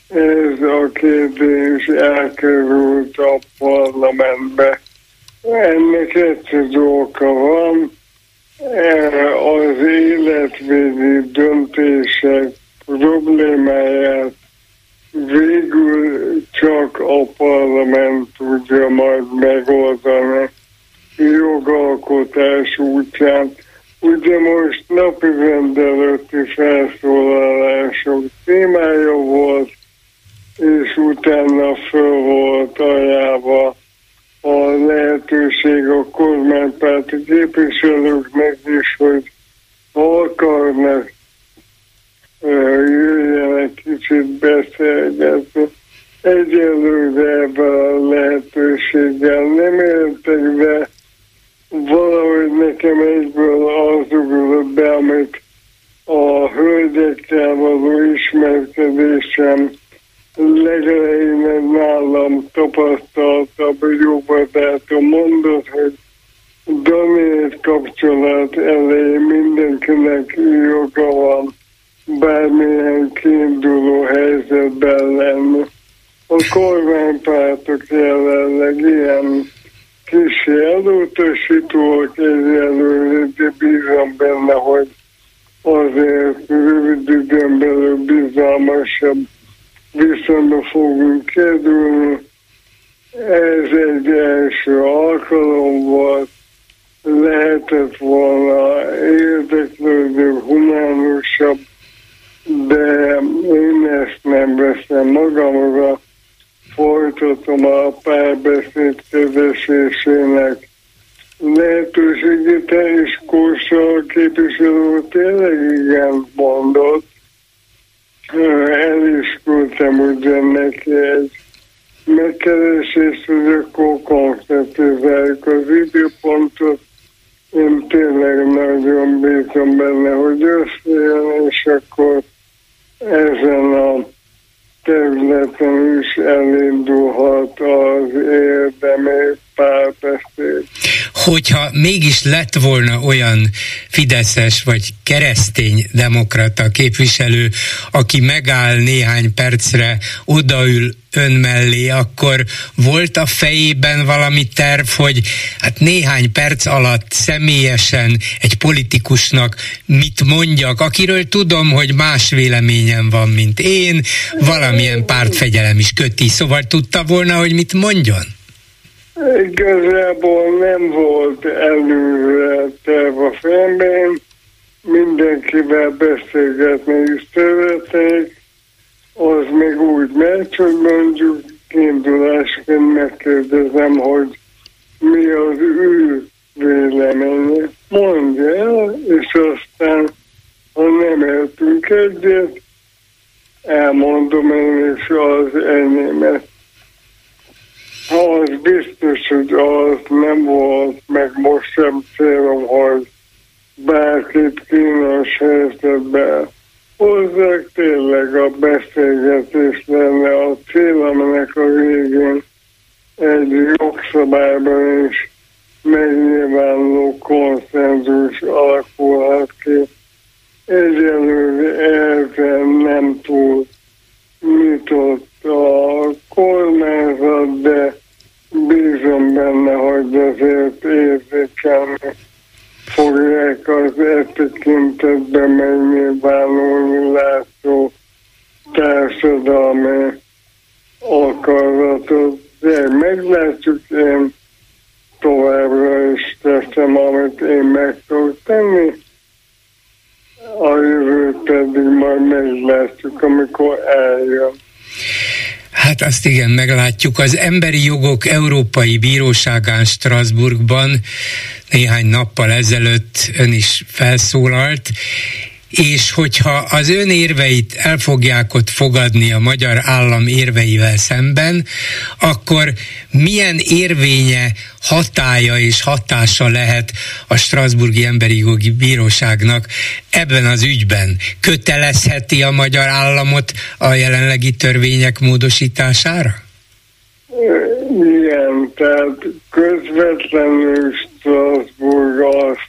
ez a kérdés elkerült a parlamentbe. Ennek egyszerű oka van, az életvédi döntések problémáját végül csak a parlament tudja majd megoldani jogalkotás útján. Ugye most napi rendelőtti felszólalások témája volt, és utána föl volt ajánlva a lehetőség a kormánypárti képviselőknek is, hogy ha akarnak, jöjjenek kicsit beszélgetni. Egyelőre ebben a lehetőséggel nem éltek, de valahogy nekem egyből az ugrott be, amit a hölgyekkel való ismerkedésem legelején nálam tapasztaltabb a mondott, hogy donét kapcsolat elején mindenkinek joga van bármilyen kiinduló helyzetben lenni. A kormánypártok jelenleg ilyen kis elutasítóak egyelőre, de bízom benne, hogy azért rövid időn belül bizalmasabb viszonyba fogunk kerülni. Ez egy első alkalom volt, lehetett volna érdeklődő, humánusabb, de én ezt nem veszem magamra, folytatom a párbeszéd kezesésének lehetőségét, és Kósa képviselő tényleg igen mondott, el is küldtem ugye neki egy megkeresést, hogy akkor konkretizáljuk az időpontot. Én tényleg nagyon bízom benne, hogy összejön, és akkor ezen a területen is elindulhat az párbeszéd hogyha mégis lett volna olyan fideszes vagy keresztény demokrata képviselő, aki megáll néhány percre, odaül ön mellé, akkor volt a fejében valami terv, hogy hát néhány perc alatt személyesen egy politikusnak mit mondjak, akiről tudom, hogy más véleményem van, mint én, valamilyen pártfegyelem is köti, szóval tudta volna, hogy mit mondjon? Igazából nem volt előre terv a fejemben, mindenkivel beszélgetni is szeretnék, az még úgy megy, hogy mondjuk kiindulásként megkérdezem, hogy mi az ő véleménye. Mondja el, és aztán, ha nem értünk egyet, elmondom én is az enyémet. Az biztos, hogy az nem volt, meg most sem célom, hogy bárkit kínos helyzetbe hozzák, tényleg a beszélgetés lenne a cél, aminek a végén egy jogszabályban is megnyilvánuló konszenzus alakulhat ki. Egyelőre ezzel nem túl nyitott a kormányzat, de bízom benne, hogy azért érzékelni fogják az e tekintetben megnyilvánulni látszó társadalmi akaratot. De meglátjuk, én továbbra is teszem, amit én meg tudok tenni. A jövőt pedig majd meglátjuk, amikor eljön. Hát azt igen, meglátjuk. Az Emberi Jogok Európai Bíróságán Strasbourgban néhány nappal ezelőtt ön is felszólalt, és hogyha az ön érveit el fogják ott fogadni a magyar állam érveivel szemben, akkor milyen érvénye, hatája és hatása lehet a Strasburgi Emberi Jogi Bíróságnak ebben az ügyben? Kötelezheti a magyar államot a jelenlegi törvények módosítására? Igen, tehát közvetlenül Strasbourg azt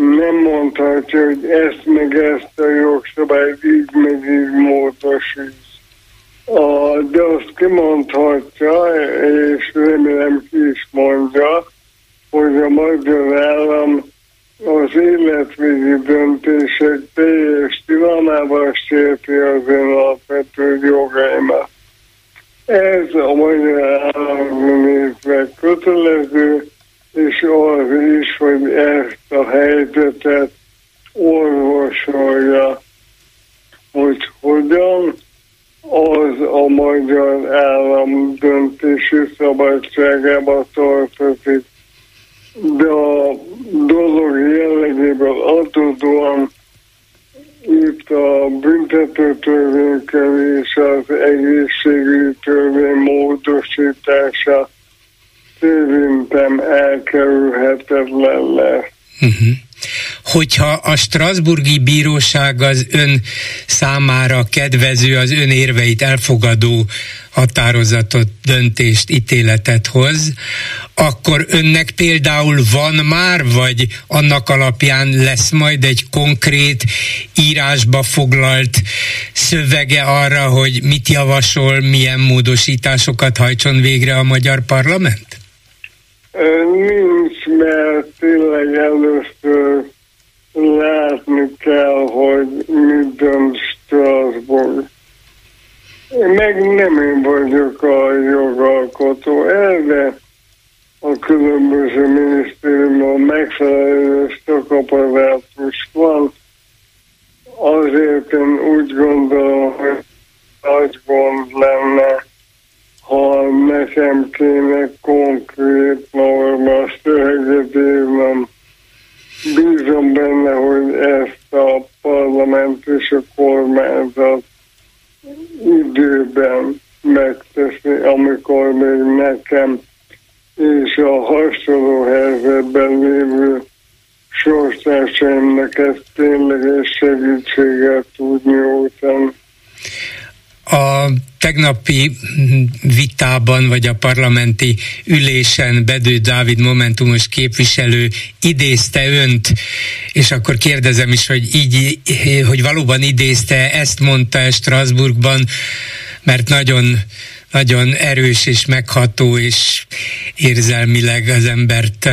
nem mondhatja, hogy ezt meg ezt a jogszabályt így meg így módosít. A, de azt kimondhatja, és remélem ki is mondja, hogy a magyar állam az életvédi döntések teljes tilalmával sérti az én alapvető jogaimat. Ez a magyar állam nézve kötelező, és az is, hogy ezt a helyzetet orvosolja, hogy hogyan, az a magyar állam döntési szabadságába tartozik. De a dolog jellegéből adódóan itt a büntető törvénykel és az egészségügyi törvény módosítása szerintem elkerülhetetlen lesz. Uh-huh hogyha a Strasburgi Bíróság az ön számára kedvező, az ön érveit elfogadó határozatot, döntést, ítéletet hoz, akkor önnek például van már, vagy annak alapján lesz majd egy konkrét írásba foglalt szövege arra, hogy mit javasol, milyen módosításokat hajtson végre a magyar parlament? Nincs, mert tényleg először látni kell, hogy mit dönt Strasbourg. Meg nem én vagyok a jogalkotó, de a különböző minisztériumban megfelelő szakaparátus van. Azért én úgy gondolom, hogy nagy gond lenne, ha nekem kéne konkrét norma szöveget írnom bízom benne, hogy ezt a parlament és a kormányzat időben megteszi, amikor még nekem és a hasonló helyzetben lévő sorstársaimnak ezt tényleges segítséget tud nyújtani. A tegnapi vitában, vagy a parlamenti ülésen Bedő Dávid Momentumos képviselő idézte önt, és akkor kérdezem is, hogy így, hogy valóban idézte, ezt mondta Strasbourgban, mert nagyon nagyon erős és megható, és érzelmileg az embert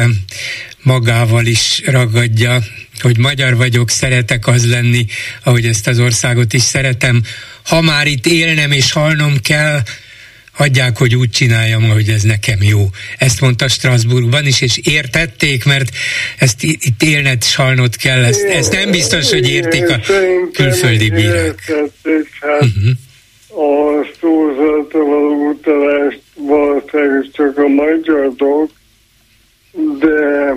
magával is ragadja, hogy magyar vagyok, szeretek az lenni, ahogy ezt az országot is szeretem, ha már itt élnem és halnom kell, hagyják, hogy úgy csináljam, hogy ez nekem jó. Ezt mondta Strasbourgban is, és értették, mert ezt itt élned, salnod kell, ezt, ezt nem biztos, hogy értik a külföldi bírák. Hát uh-huh. A szózatra való utalást valószínűleg csak a magyarok, de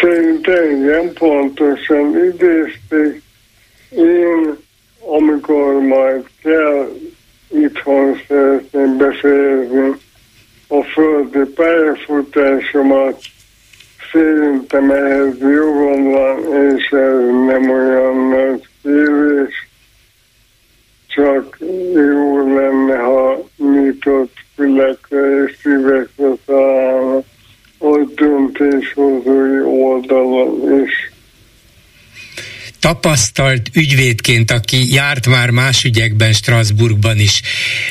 szerintem igen pontosan idézték. Én amikor majd kell itthon szeretném befejezni a földi pályafutásomat, szerintem ehhez jogom van, és ez nem olyan nagy kérés, csak jó lenne, ha nyitott fülekre és szívekre találnak a döntéshozói oldalon is tapasztalt ügyvédként, aki járt már más ügyekben Strasbourgban is,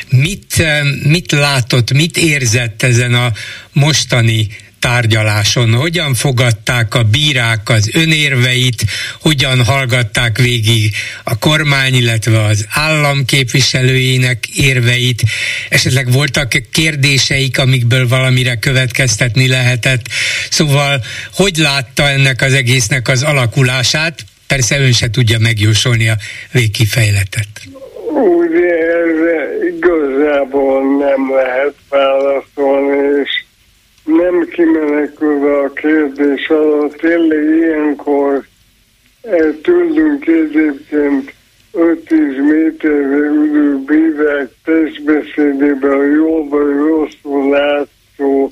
mit, eh, mit látott, mit érzett ezen a mostani tárgyaláson, hogyan fogadták a bírák az önérveit, hogyan hallgatták végig a kormány, illetve az állam képviselőjének érveit, esetleg voltak kérdéseik, amikből valamire következtetni lehetett. Szóval, hogy látta ennek az egésznek az alakulását? Persze ön se tudja megjósolni a végkifejletet. Úgy erre igazából nem lehet válaszolni, és nem kimenekülve a kérdés alatt, tényleg ilyenkor el tudunk egyébként 5-10 méterre ülő bírák testbeszédében jól vagy rosszul látszó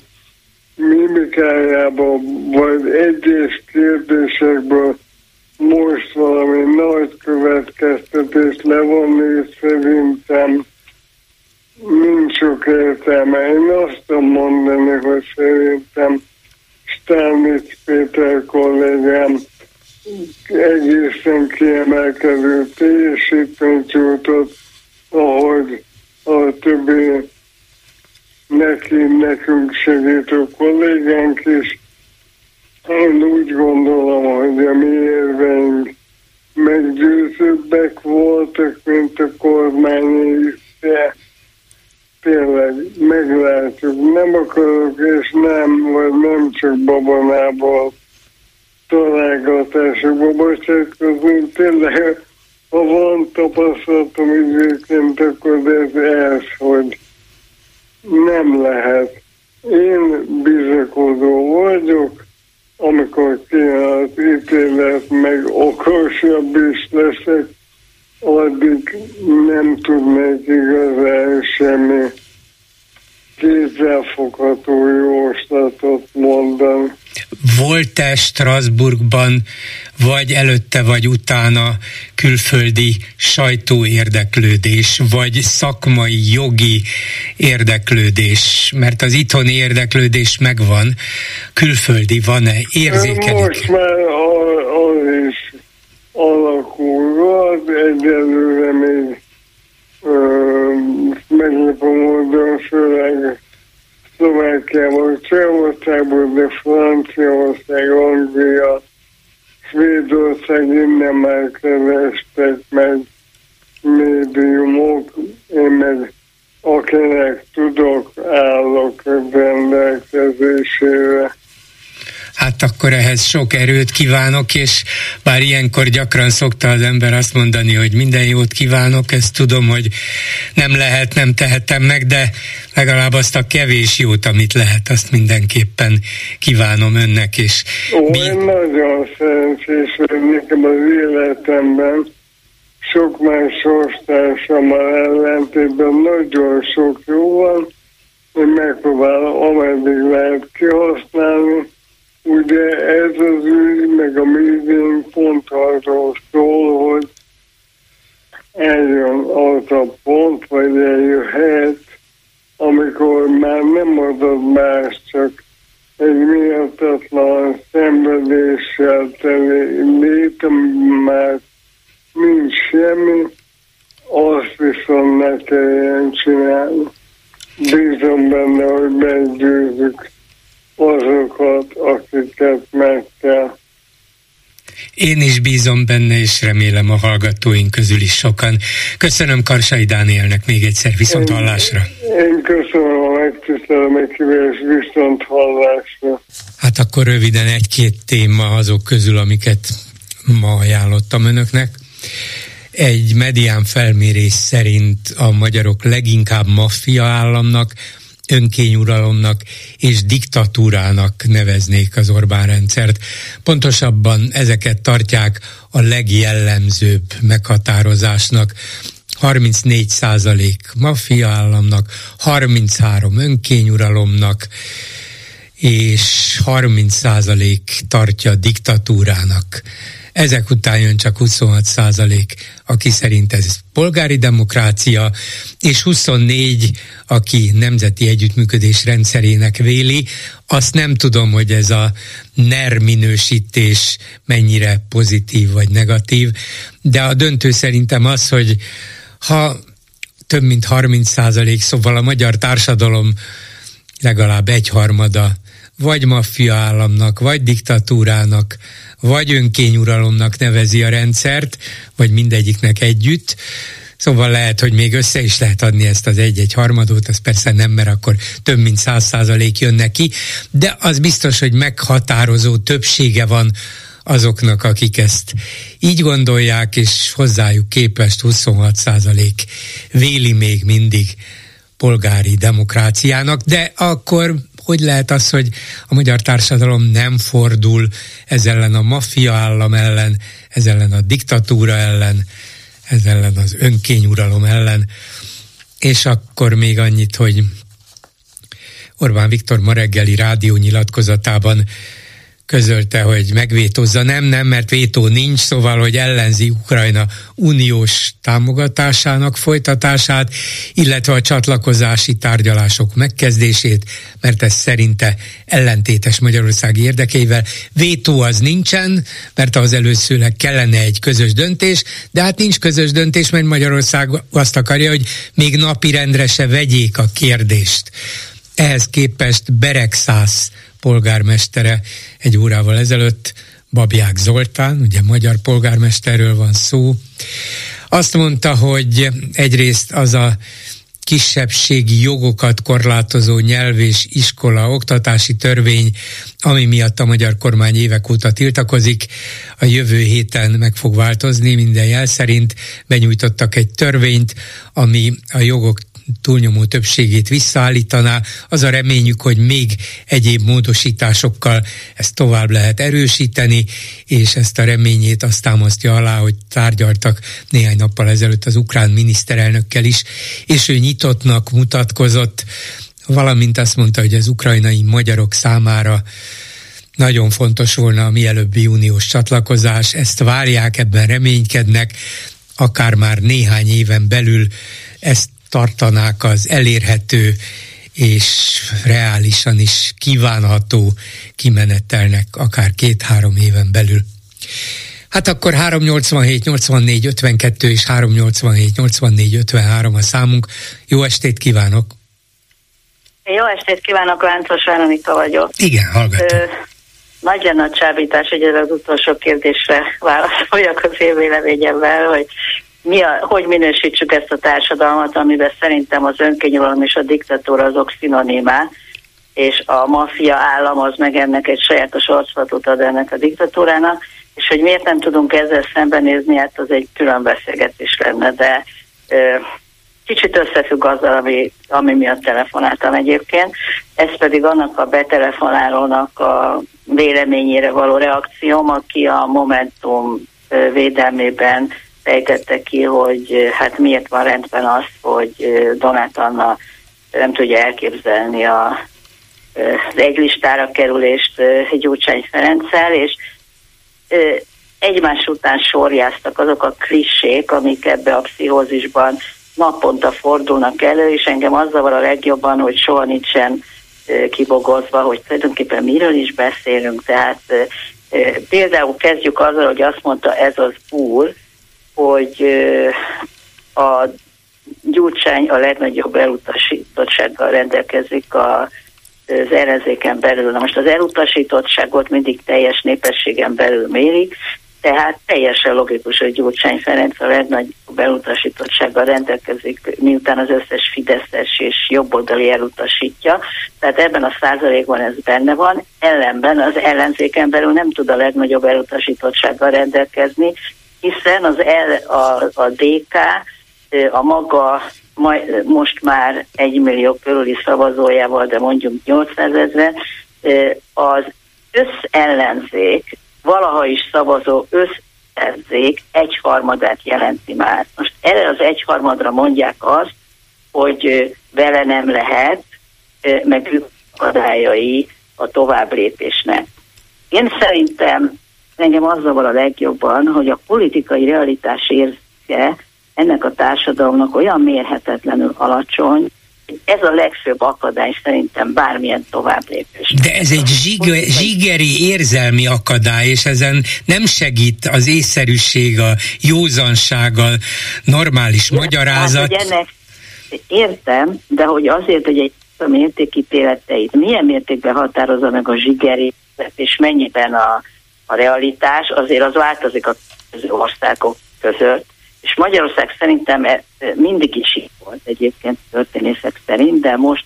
mimikájában, vagy egyes kérdésekből most valami nagy következtetést levonni, és szerintem nincs sok értelme. Én azt tudom mondani, hogy szerintem Stánitz Péter kollégám egészen kiemelkedő teljesítményt nyújtott, ahogy a többi neki, nekünk segítő kollégánk is én úgy gondolom, hogy a mi érveink meggyőzőbbek voltak, mint a kormány de tényleg meglátjuk. Nem akarok, és nem, vagy nem csak babonából találgatásokba bocsátkozni. Tényleg a ha van tapasztalatom időként, akkor ez ez, hogy nem lehet. Én bizakodó vagyok, amikor kéne az ítélet, meg okosabb is leszek, addig nem tudnék igazán semmi kézzelfogható jóslatot mondani. Volt-e Strasbourgban, vagy előtte, vagy utána külföldi sajtóérdeklődés, vagy szakmai, jogi érdeklődés? Mert az itthoni érdeklődés megvan, külföldi van-e? Érzékelik? Most már az is alakulva, egyelőre még meglepő módon, főleg Szlovákiából, Csehországból, de Franciaország, Anglia, Svédország innen már kerestek meg médiumok, én meg akinek tudok, állok rendelkezésére. Hát akkor ehhez sok erőt kívánok, és bár ilyenkor gyakran szokta az ember azt mondani, hogy minden jót kívánok, ezt tudom, hogy nem lehet, nem tehetem meg, de legalább azt a kevés jót, amit lehet, azt mindenképpen kívánom önnek, és... Ó, én nagyon szerencsés, hogy nekem az életemben. Sok más sorstársammal ellentétben nagyon sok jó van, én megpróbálom ameddig lehet kihasználni, Ugye ez az ügy, meg a médium pont arról szól, hogy eljön az a pont, vagy eljöhet, amikor már nem adod más, csak egy méltatlan szenvedéssel teli létem, már nincs semmi, azt viszont ne kelljen csinálni. Bízom benne, hogy meggyőzzük azokat, akiket meg kell. Én is bízom benne, és remélem a hallgatóink közül is sokan. Köszönöm Karsai Dánielnek még egyszer viszont hallásra. Én, én köszönöm a megtisztelő megkívás viszont hallásra. Hát akkor röviden egy-két téma azok közül, amiket ma ajánlottam önöknek. Egy medián felmérés szerint a magyarok leginkább maffia államnak, önkényuralomnak és diktatúrának neveznék az Orbán rendszert. Pontosabban ezeket tartják a legjellemzőbb meghatározásnak. 34 százalék maffia államnak, 33 önkényuralomnak, és 30 százalék tartja diktatúrának. Ezek után jön csak 26 százalék, aki szerint ez polgári demokrácia, és 24, aki nemzeti együttműködés rendszerének véli. Azt nem tudom, hogy ez a NER minősítés mennyire pozitív vagy negatív, de a döntő szerintem az, hogy ha több mint 30 százalék, szóval a magyar társadalom legalább egyharmada vagy maffia államnak, vagy diktatúrának, vagy önkényuralomnak nevezi a rendszert, vagy mindegyiknek együtt. Szóval lehet, hogy még össze is lehet adni ezt az egy-egy harmadot, az persze nem, mert akkor több mint száz százalék jön neki, de az biztos, hogy meghatározó többsége van azoknak, akik ezt így gondolják, és hozzájuk képest 26 százalék véli még mindig polgári demokráciának, de akkor hogy lehet az, hogy a magyar társadalom nem fordul ez ellen a maffia állam ellen, ez ellen a diktatúra ellen, ez ellen az önkényuralom ellen. És akkor még annyit, hogy Orbán Viktor ma reggeli rádió nyilatkozatában közölte, hogy megvétózza. Nem, nem, mert vétó nincs, szóval, hogy ellenzi Ukrajna uniós támogatásának folytatását, illetve a csatlakozási tárgyalások megkezdését, mert ez szerinte ellentétes Magyarországi érdekeivel. Vétó az nincsen, mert az előszőleg kellene egy közös döntés, de hát nincs közös döntés, mert Magyarország azt akarja, hogy még napirendre se vegyék a kérdést. Ehhez képest Beregszász polgármestere egy órával ezelőtt, Babják Zoltán, ugye magyar polgármesterről van szó, azt mondta, hogy egyrészt az a kisebbségi jogokat korlátozó nyelv és iskola oktatási törvény, ami miatt a magyar kormány évek óta tiltakozik, a jövő héten meg fog változni minden jel szerint. Benyújtottak egy törvényt, ami a jogok túlnyomó többségét visszaállítaná. Az a reményük, hogy még egyéb módosításokkal ezt tovább lehet erősíteni, és ezt a reményét azt támasztja alá, hogy tárgyaltak néhány nappal ezelőtt az ukrán miniszterelnökkel is, és ő nyitottnak mutatkozott, valamint azt mondta, hogy az ukrajnai magyarok számára nagyon fontos volna a mielőbbi uniós csatlakozás, ezt várják, ebben reménykednek, akár már néhány éven belül ezt tartanák az elérhető és reálisan is kívánható kimenetelnek akár két-három éven belül. Hát akkor 387 84 52 és 387 84 53 a számunk. Jó estét kívánok! Jó estét kívánok, Láncos Veronika vagyok. Igen, hallgatom. Ö, nagy lenne a csábítás, hogy ez az utolsó kérdésre válaszoljak az én véleményemmel, hogy mi a, hogy minősítsük ezt a társadalmat, amiben szerintem az önkényuralom és a diktatúra azok szinonimák, és a maffia állam az meg ennek egy sajátos arculatot ad ennek a diktatúrának, és hogy miért nem tudunk ezzel szembenézni, hát az egy külön beszélgetés lenne, de ö, kicsit összefügg azzal, ami, ami miatt telefonáltam egyébként. Ez pedig annak a betelefonálónak a véleményére való reakcióm, aki a Momentum védelmében fejtette ki, hogy hát miért van rendben az, hogy Donát Anna nem tudja elképzelni a, az egy listára kerülést Gyurcsány Ferenccel, és egymás után sorjáztak azok a klissék, amik ebbe a pszichózisban naponta fordulnak elő, és engem az zavar a legjobban, hogy soha nincsen kibogozva, hogy tulajdonképpen miről is beszélünk. Tehát például kezdjük azzal, hogy azt mondta ez az úr, hogy a Gyurcsány a legnagyobb elutasítottsággal rendelkezik a, az ellenzéken belül. Na most az elutasítottságot mindig teljes népességen belül mérik, tehát teljesen logikus, hogy Gyurcsány Ferenc a legnagyobb elutasítottsággal rendelkezik, miután az összes Fideszes és jobboldali elutasítja. Tehát ebben a százalékban ez benne van. Ellenben az ellenzéken belül nem tud a legnagyobb elutasítottsággal rendelkezni, hiszen az L, a, a DK a maga majd, most már egy millió körüli szavazójával, de mondjuk 800 ezer, az összellenzék, valaha is szavazó összellenzék egyharmadát jelenti már. Most erre az egyharmadra mondják azt, hogy vele nem lehet, meg akadályai a tovább lépésnek. Én szerintem engem az zavar a legjobban, hogy a politikai realitás érzéke ennek a társadalomnak olyan mérhetetlenül alacsony, ez a legfőbb akadály szerintem bármilyen tovább lépés. De ez egy zsiger, zsigeri érzelmi akadály, és ezen nem segít az észszerűség, a józanság, a normális Értem, magyarázat. Hát, ennek értem, de hogy azért, hogy egy a mértékítéleteit milyen mértékben határozza meg a zsigeri, és mennyiben a, a realitás, azért az változik a országok között, és Magyarország szerintem e, e, mindig is így volt egyébként történészek szerint, de most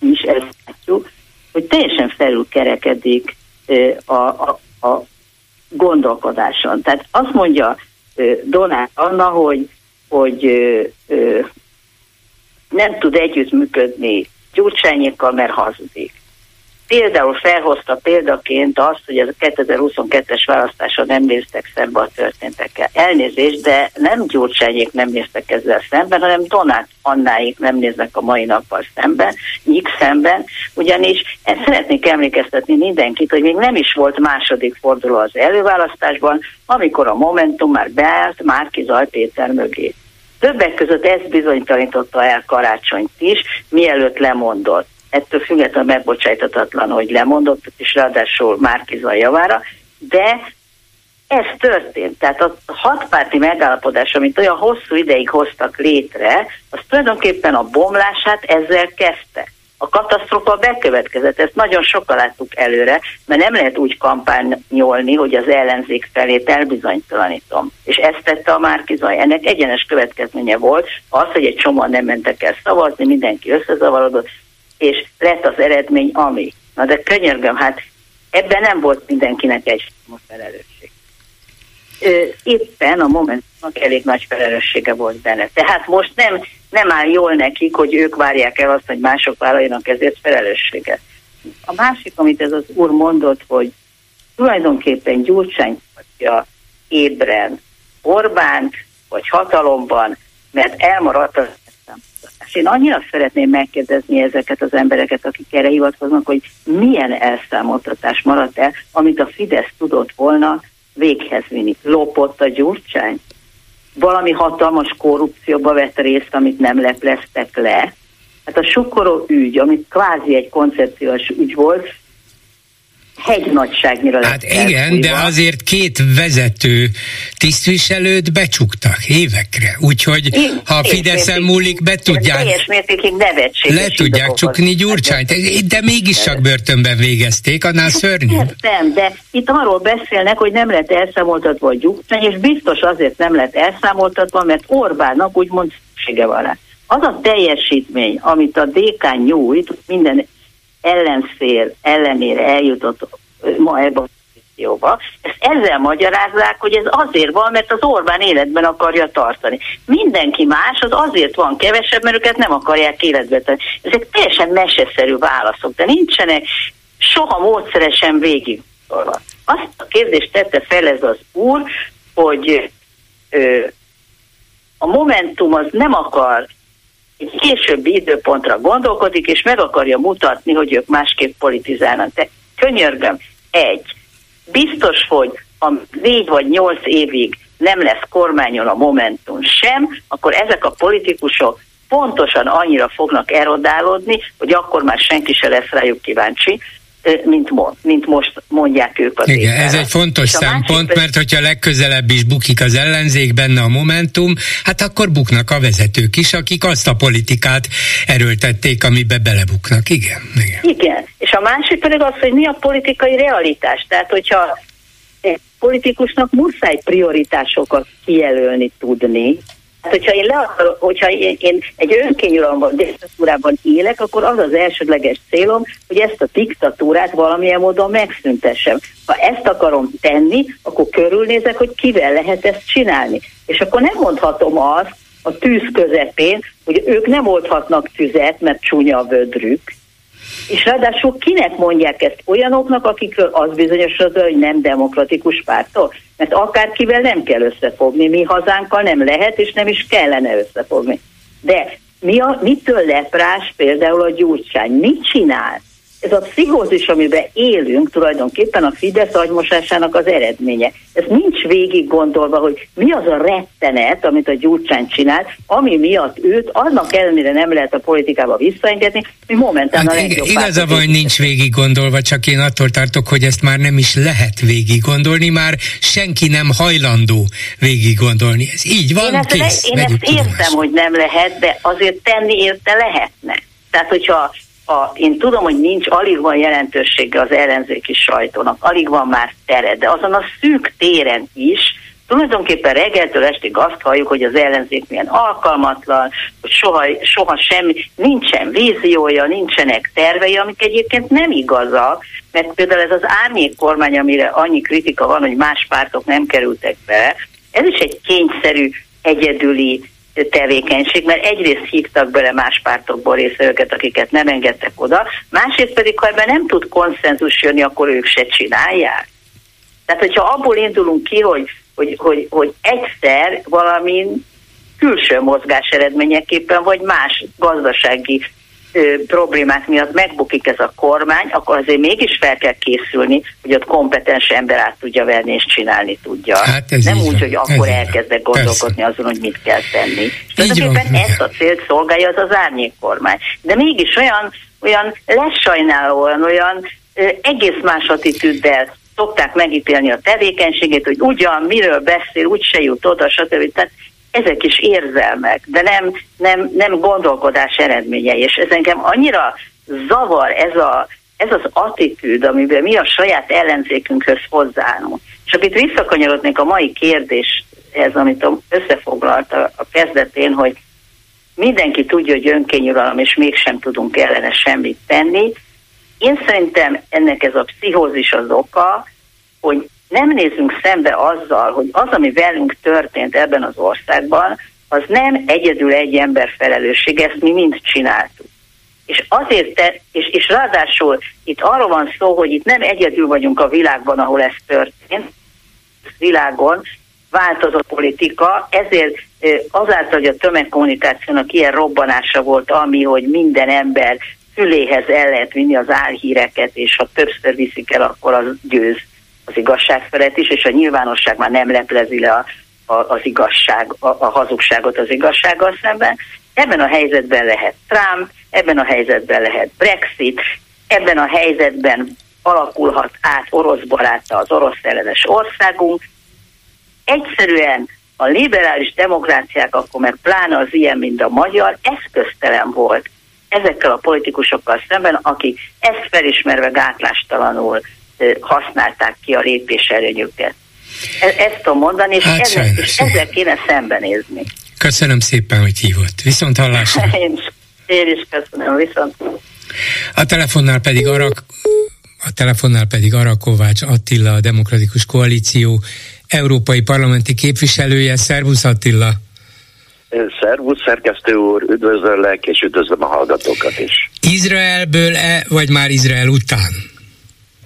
is ezt látjuk, hogy teljesen felül kerekedik e, a, a, a gondolkodáson. Tehát azt mondja Donát Anna, hogy, hogy nem tud együttműködni Gyurcsányékkal, mert hazudik például felhozta példaként azt, hogy a 2022-es választáson nem néztek szembe a történtekkel. Elnézést, de nem Gyurcsányék nem néztek ezzel szemben, hanem Donát Annáik nem néznek a mai nappal szemben, nyik szemben, ugyanis szeretnék emlékeztetni mindenkit, hogy még nem is volt második forduló az előválasztásban, amikor a Momentum már beállt Márki Zaj Péter mögé. Többek között ezt bizonytalanította el karácsonyt is, mielőtt lemondott ettől függetlenül megbocsájtatatlan, hogy lemondott, és ráadásul Márkizaj javára, de ez történt. Tehát a hatpárti megállapodás, amit olyan hosszú ideig hoztak létre, az tulajdonképpen a bomlását ezzel kezdte. a katasztrófa bekövetkezett. Ezt nagyon sokkal láttuk előre, mert nem lehet úgy kampányolni, hogy az ellenzék felét elbizonytalanítom. És ezt tette a Márkizaj. Ennek egyenes következménye volt az, hogy egy csomóan nem mentek el szavazni, mindenki összezavarodott, és lett az eredmény, ami. Na de könyörgöm, hát ebben nem volt mindenkinek egy felelősség. Éppen a Momentumnak elég nagy felelőssége volt benne. Tehát most nem, nem áll jól nekik, hogy ők várják el azt, hogy mások vállaljanak ezért felelősséget. A másik, amit ez az úr mondott, hogy tulajdonképpen Gyurcsány a ébren Orbánt, vagy hatalomban, mert elmaradt az és én annyira szeretném megkérdezni ezeket az embereket, akik erre hivatkoznak, hogy milyen elszámoltatás maradt el, amit a Fidesz tudott volna véghez vinni. Lopott a gyurcsány? Valami hatalmas korrupcióba vett részt, amit nem lepleztek le? Hát a sokkoró ügy, amit kvázi egy koncepciós ügy volt, hegynagyságnyira Hát igen, de azért két vezető tisztviselőt becsuktak évekre, úgyhogy Én, ha a Fideszen múlik, be tudják, teljes mértékig nevetséges. le tudják csukni Gyurcsányt, de mégis csak börtönben végezték, annál szörnyű. Értem, de itt arról beszélnek, hogy nem lett elszámoltatva a Gyurcsány, és biztos azért nem lett elszámoltatva, mert Orbánnak úgymond szüksége van rá. Az a teljesítmény, amit a DK nyújt, minden ellenfél ellenére eljutott ma ebbe a pozícióba. Ezt ezzel magyarázzák, hogy ez azért van, mert az Orbán életben akarja tartani. Mindenki más az azért van kevesebb, mert őket nem akarják életbe tenni. Ezek teljesen meseszerű válaszok, de nincsenek soha módszeresen végig. Azt a kérdést tette fel ez az úr, hogy ö, a Momentum az nem akar későbbi időpontra gondolkodik, és meg akarja mutatni, hogy ők másképp politizálnak. De könyörgöm, egy, biztos, hogy a négy vagy nyolc évig nem lesz kormányon a Momentum sem, akkor ezek a politikusok pontosan annyira fognak erodálódni, hogy akkor már senki se lesz rájuk kíváncsi, mint, mo- mint most mondják ők az Igen, ez egy fontos szempont, másik... mert hogyha legközelebb is bukik az ellenzék, benne a Momentum, hát akkor buknak a vezetők is, akik azt a politikát erőltették, amibe belebuknak. Igen. Igen, Igen. és a másik pedig az, hogy mi a politikai realitás. Tehát, hogyha egy politikusnak muszáj prioritásokat kijelölni tudni, Hát, hogyha én, le hogyha én, én egy önkényuralomban, diktatúrában élek, akkor az az elsődleges célom, hogy ezt a diktatúrát valamilyen módon megszüntessem. Ha ezt akarom tenni, akkor körülnézek, hogy kivel lehet ezt csinálni. És akkor nem mondhatom azt a tűz közepén, hogy ők nem oldhatnak tüzet, mert csúnya a vödrük, és ráadásul kinek mondják ezt? Olyanoknak, akikről az bizonyosodott, hogy nem demokratikus pártok? Mert akárkivel nem kell összefogni, mi hazánkkal nem lehet, és nem is kellene összefogni. De mi a, mitől leprás például a gyurcsány? Mit csinál? Ez a pszichózis, amiben élünk, tulajdonképpen a Fidesz agymosásának az eredménye. Ez nincs végig gondolva, hogy mi az a rettenet, amit a Gyurcsány csinált, ami miatt őt annak ellenére nem lehet a politikába visszaengedni, hogy momentán hát a legjobb Igaza van, hogy nincs végig gondolva, csak én attól tartok, hogy ezt már nem is lehet végig gondolni, már senki nem hajlandó végig gondolni. Ez így van, én ezt, kész. Én ezt értem, hogy nem lehet, de azért tenni érte lehetne. Tehát, hogyha a, én tudom, hogy nincs, alig van jelentősége az ellenzéki sajtónak, alig van már tere, de azon a szűk téren is tulajdonképpen reggeltől estig azt halljuk, hogy az ellenzék milyen alkalmatlan, hogy soha, soha semmi, nincsen víziója, nincsenek tervei, amik egyébként nem igazak, mert például ez az árnyék kormány, amire annyi kritika van, hogy más pártok nem kerültek be, ez is egy kényszerű, egyedüli tevékenység, mert egyrészt hívtak bele más pártokból részvevőket, akiket nem engedtek oda, másrészt pedig, ha ebben nem tud konszenzus jönni, akkor ők se csinálják. Tehát, hogyha abból indulunk ki, hogy, hogy, hogy, hogy egyszer valamin külső mozgás eredményeképpen, vagy más gazdasági problémák miatt megbukik ez a kormány, akkor azért mégis fel kell készülni, hogy ott kompetens ember át tudja venni és csinálni tudja. Hát ez Nem úgy, van, hogy akkor elkezdek gondolkodni Persze. azon, hogy mit kell tenni. Tulajdonképpen ezt a célt szolgálja az az árnyék kormány. De mégis olyan, olyan lesajnálóan, olyan ö, egész más attitűddel szokták megítélni a tevékenységét, hogy ugyan, miről beszél, úgy se jut oda, stb. Tehát ezek is érzelmek, de nem, nem, nem gondolkodás eredményei, és ez engem annyira zavar ez, a, ez az attitűd, amiben mi a saját ellenzékünkhöz hozzáállunk. És itt visszakanyarodnék a mai kérdéshez, amit összefoglalta a kezdetén, hogy mindenki tudja, hogy önkényuralom, és mégsem tudunk ellene semmit tenni. Én szerintem ennek ez a pszichózis az oka, hogy nem nézünk szembe azzal, hogy az, ami velünk történt ebben az országban, az nem egyedül egy ember felelősség, ezt mi mind csináltuk. És azért, te, és, és ráadásul itt arról van szó, hogy itt nem egyedül vagyunk a világban, ahol ez történt, világon változott politika, ezért azáltal, hogy a tömegkommunikációnak ilyen robbanása volt, ami, hogy minden ember füléhez el lehet vinni az álhíreket, és ha többször viszik el, akkor az győz az igazság felett is, és a nyilvánosság már nem leplezi le a, a, az igazság, a, a hazugságot az igazsággal szemben. Ebben a helyzetben lehet Trump, ebben a helyzetben lehet Brexit, ebben a helyzetben alakulhat át orosz baráta az orosz ellenes országunk. Egyszerűen a liberális demokráciák, akkor meg pláne az ilyen, mint a magyar, eszköztelen volt ezekkel a politikusokkal szemben, akik ezt felismerve gátlástalanul használták ki a lépés előnyüket. E, ezt tudom mondani, és, hát ezzel, és ezzel kéne szembenézni. Köszönöm szépen, hogy hívott. Viszont hallásra. én, is, én is köszönöm, viszont. A telefonnál pedig Arak, a telefonnál pedig Arakovács Attila, a Demokratikus Koalíció európai parlamenti képviselője. Szervusz Attila! Szervusz, szerkesztő úr, üdvözöllek, és üdvözlöm a hallgatókat is. Izraelből-e, vagy már Izrael után?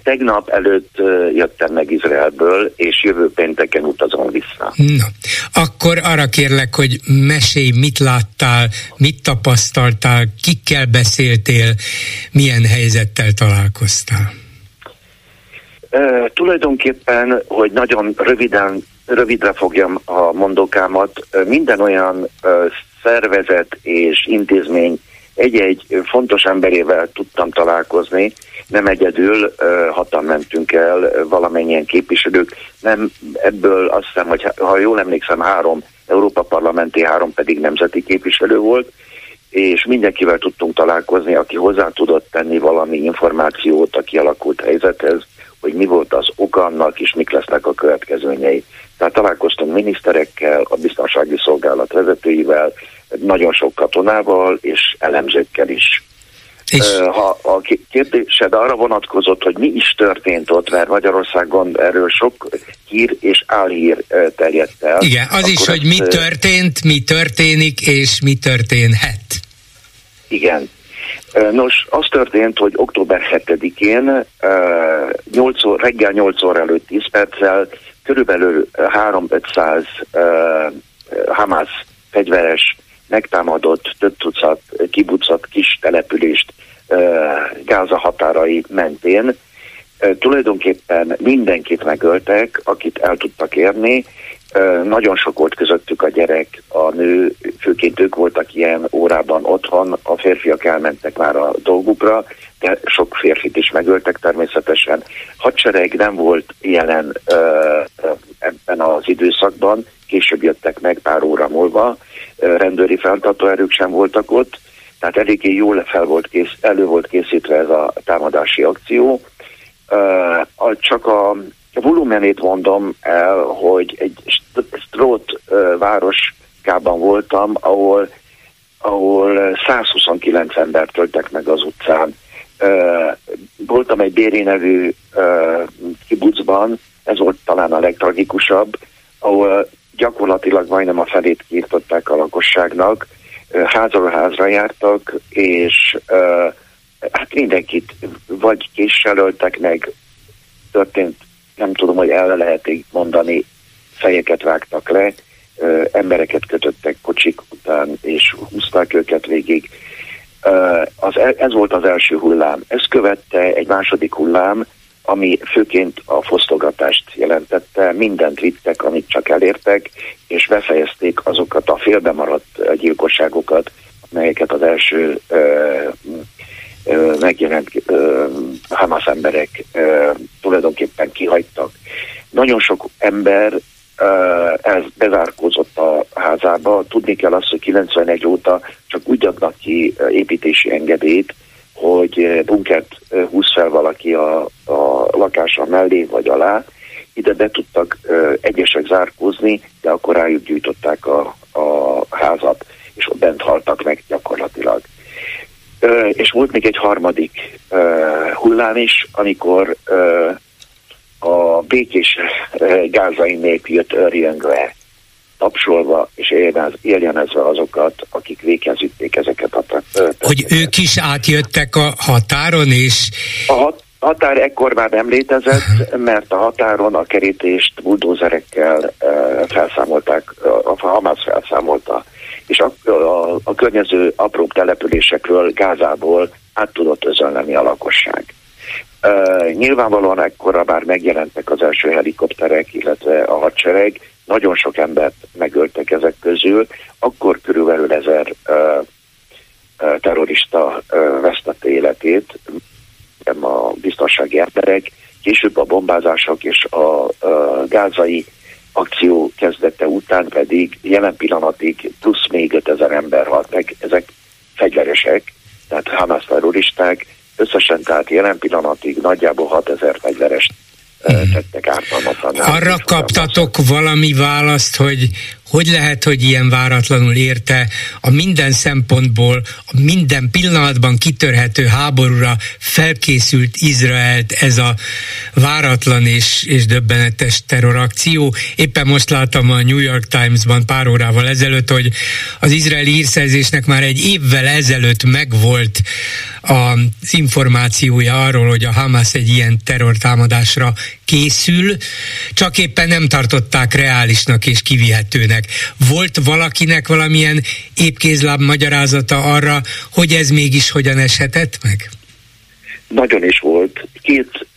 Tegnap előtt jöttem meg Izraelből, és jövő pénteken utazom vissza. Na, akkor arra kérlek, hogy mesélj, mit láttál, mit tapasztaltál, kikkel beszéltél, milyen helyzettel találkoztál. Uh, tulajdonképpen, hogy nagyon röviden, rövidre fogjam a mondókámat, minden olyan uh, szervezet és intézmény egy-egy fontos emberével tudtam találkozni, nem egyedül, hatan mentünk el, valamennyien képviselők, nem ebből azt hiszem, hogy ha jól emlékszem, három Európa parlamenti, három pedig nemzeti képviselő volt, és mindenkivel tudtunk találkozni, aki hozzá tudott tenni valami információt a kialakult helyzethez, hogy mi volt az oka annak, és mik lesznek a következményei. Tehát találkoztunk miniszterekkel, a biztonsági szolgálat vezetőivel, nagyon sok katonával és elemzőkkel is. És... Ha a kérdésed arra vonatkozott, hogy mi is történt ott, mert Magyarországon erről sok hír és álhír terjedt el. Igen, az is, hogy mi történt, mi történik, és mi történhet. Igen. Nos, az történt, hogy október 7-én 8 óra, reggel 8 óra előtt 10 perccel körülbelül 3-500 Hamas fegyveres megtámadott több tucat kibucat kis települést Gáza határai mentén. Tulajdonképpen mindenkit megöltek, akit el tudtak érni. Nagyon sok volt közöttük a gyerek, a nő, főként ők voltak ilyen órában otthon, a férfiak elmentek már a dolgukra, de sok férfit is megöltek természetesen. Hadsereg nem volt jelen ebben az időszakban, később jöttek meg pár óra múlva, rendőri fenntartó erők sem voltak ott, tehát eléggé jól fel volt kész, elő volt készítve ez a támadási akció. Csak a volumenét mondom el, hogy egy Strót városkában voltam, ahol, ahol 129 embert töltek meg az utcán. Voltam egy Béri nevű kibucban, ez volt talán a legtragikusabb, ahol gyakorlatilag majdnem a felét kiirtották a lakosságnak, házról házra jártak, és hát mindenkit vagy késsel meg, történt, nem tudom, hogy el lehet mondani, fejeket vágtak le, embereket kötöttek kocsik után, és húzták őket végig. Az, e, ez volt az első hullám. Ezt követte egy második hullám, ami főként a fosztogatást jelentette, mindent vittek, amit csak elértek, és befejezték azokat a félbemaradt gyilkosságokat, amelyeket az első ö, ö, megjelent ö, Hamas emberek ö, tulajdonképpen kihagytak. Nagyon sok ember ez bezárkózott a házába. Tudni kell azt, hogy 91 óta csak úgy adnak ki építési engedélyt, hogy bunkert húz fel valaki a, a lakása mellé vagy alá, ide be tudtak egyesek zárkózni, de akkor rájuk gyűjtották a, a házat, és ott bent haltak meg gyakorlatilag. És volt még egy harmadik hullám is, amikor a békés gázai nép jött örjöngve, tapsolva és éljenezve azokat, akik véghez vitték ezeket a Hogy ők is átjöttek a határon, és... A hat, határ ekkor már nem létezett, mert a határon a kerítést buldózerekkel felszámolták, a Hamász felszámolta, és a, a, a környező apró településekről, Gázából át tudott özönleni a lakosság. Uh, nyilvánvalóan ekkora már megjelentek az első helikopterek, illetve a hadsereg, nagyon sok embert megöltek ezek közül, akkor körülbelül ezer uh, uh, terrorista uh, vesztette életét, a biztonsági emberek, később a bombázások és a, a gázai akció kezdete után pedig jelen pillanatig plusz még 5000 ember halt meg, ezek fegyveresek, tehát Hamas terroristák, összesen tehát jelen pillanatig nagyjából 6000 fegyverest. Arra kaptatok valami választ, hogy hogy lehet, hogy ilyen váratlanul érte a minden szempontból, a minden pillanatban kitörhető háborúra felkészült Izraelt ez a váratlan és, és döbbenetes terrorakció. Éppen most láttam a New York Times-ban pár órával ezelőtt, hogy az izraeli hírszerzésnek már egy évvel ezelőtt megvolt az információja arról, hogy a Hamas egy ilyen terrortámadásra készül, csak éppen nem tartották reálisnak és kivihetőnek. Volt valakinek valamilyen épkézláb magyarázata arra, hogy ez mégis hogyan eshetett meg? Nagyon is volt. Két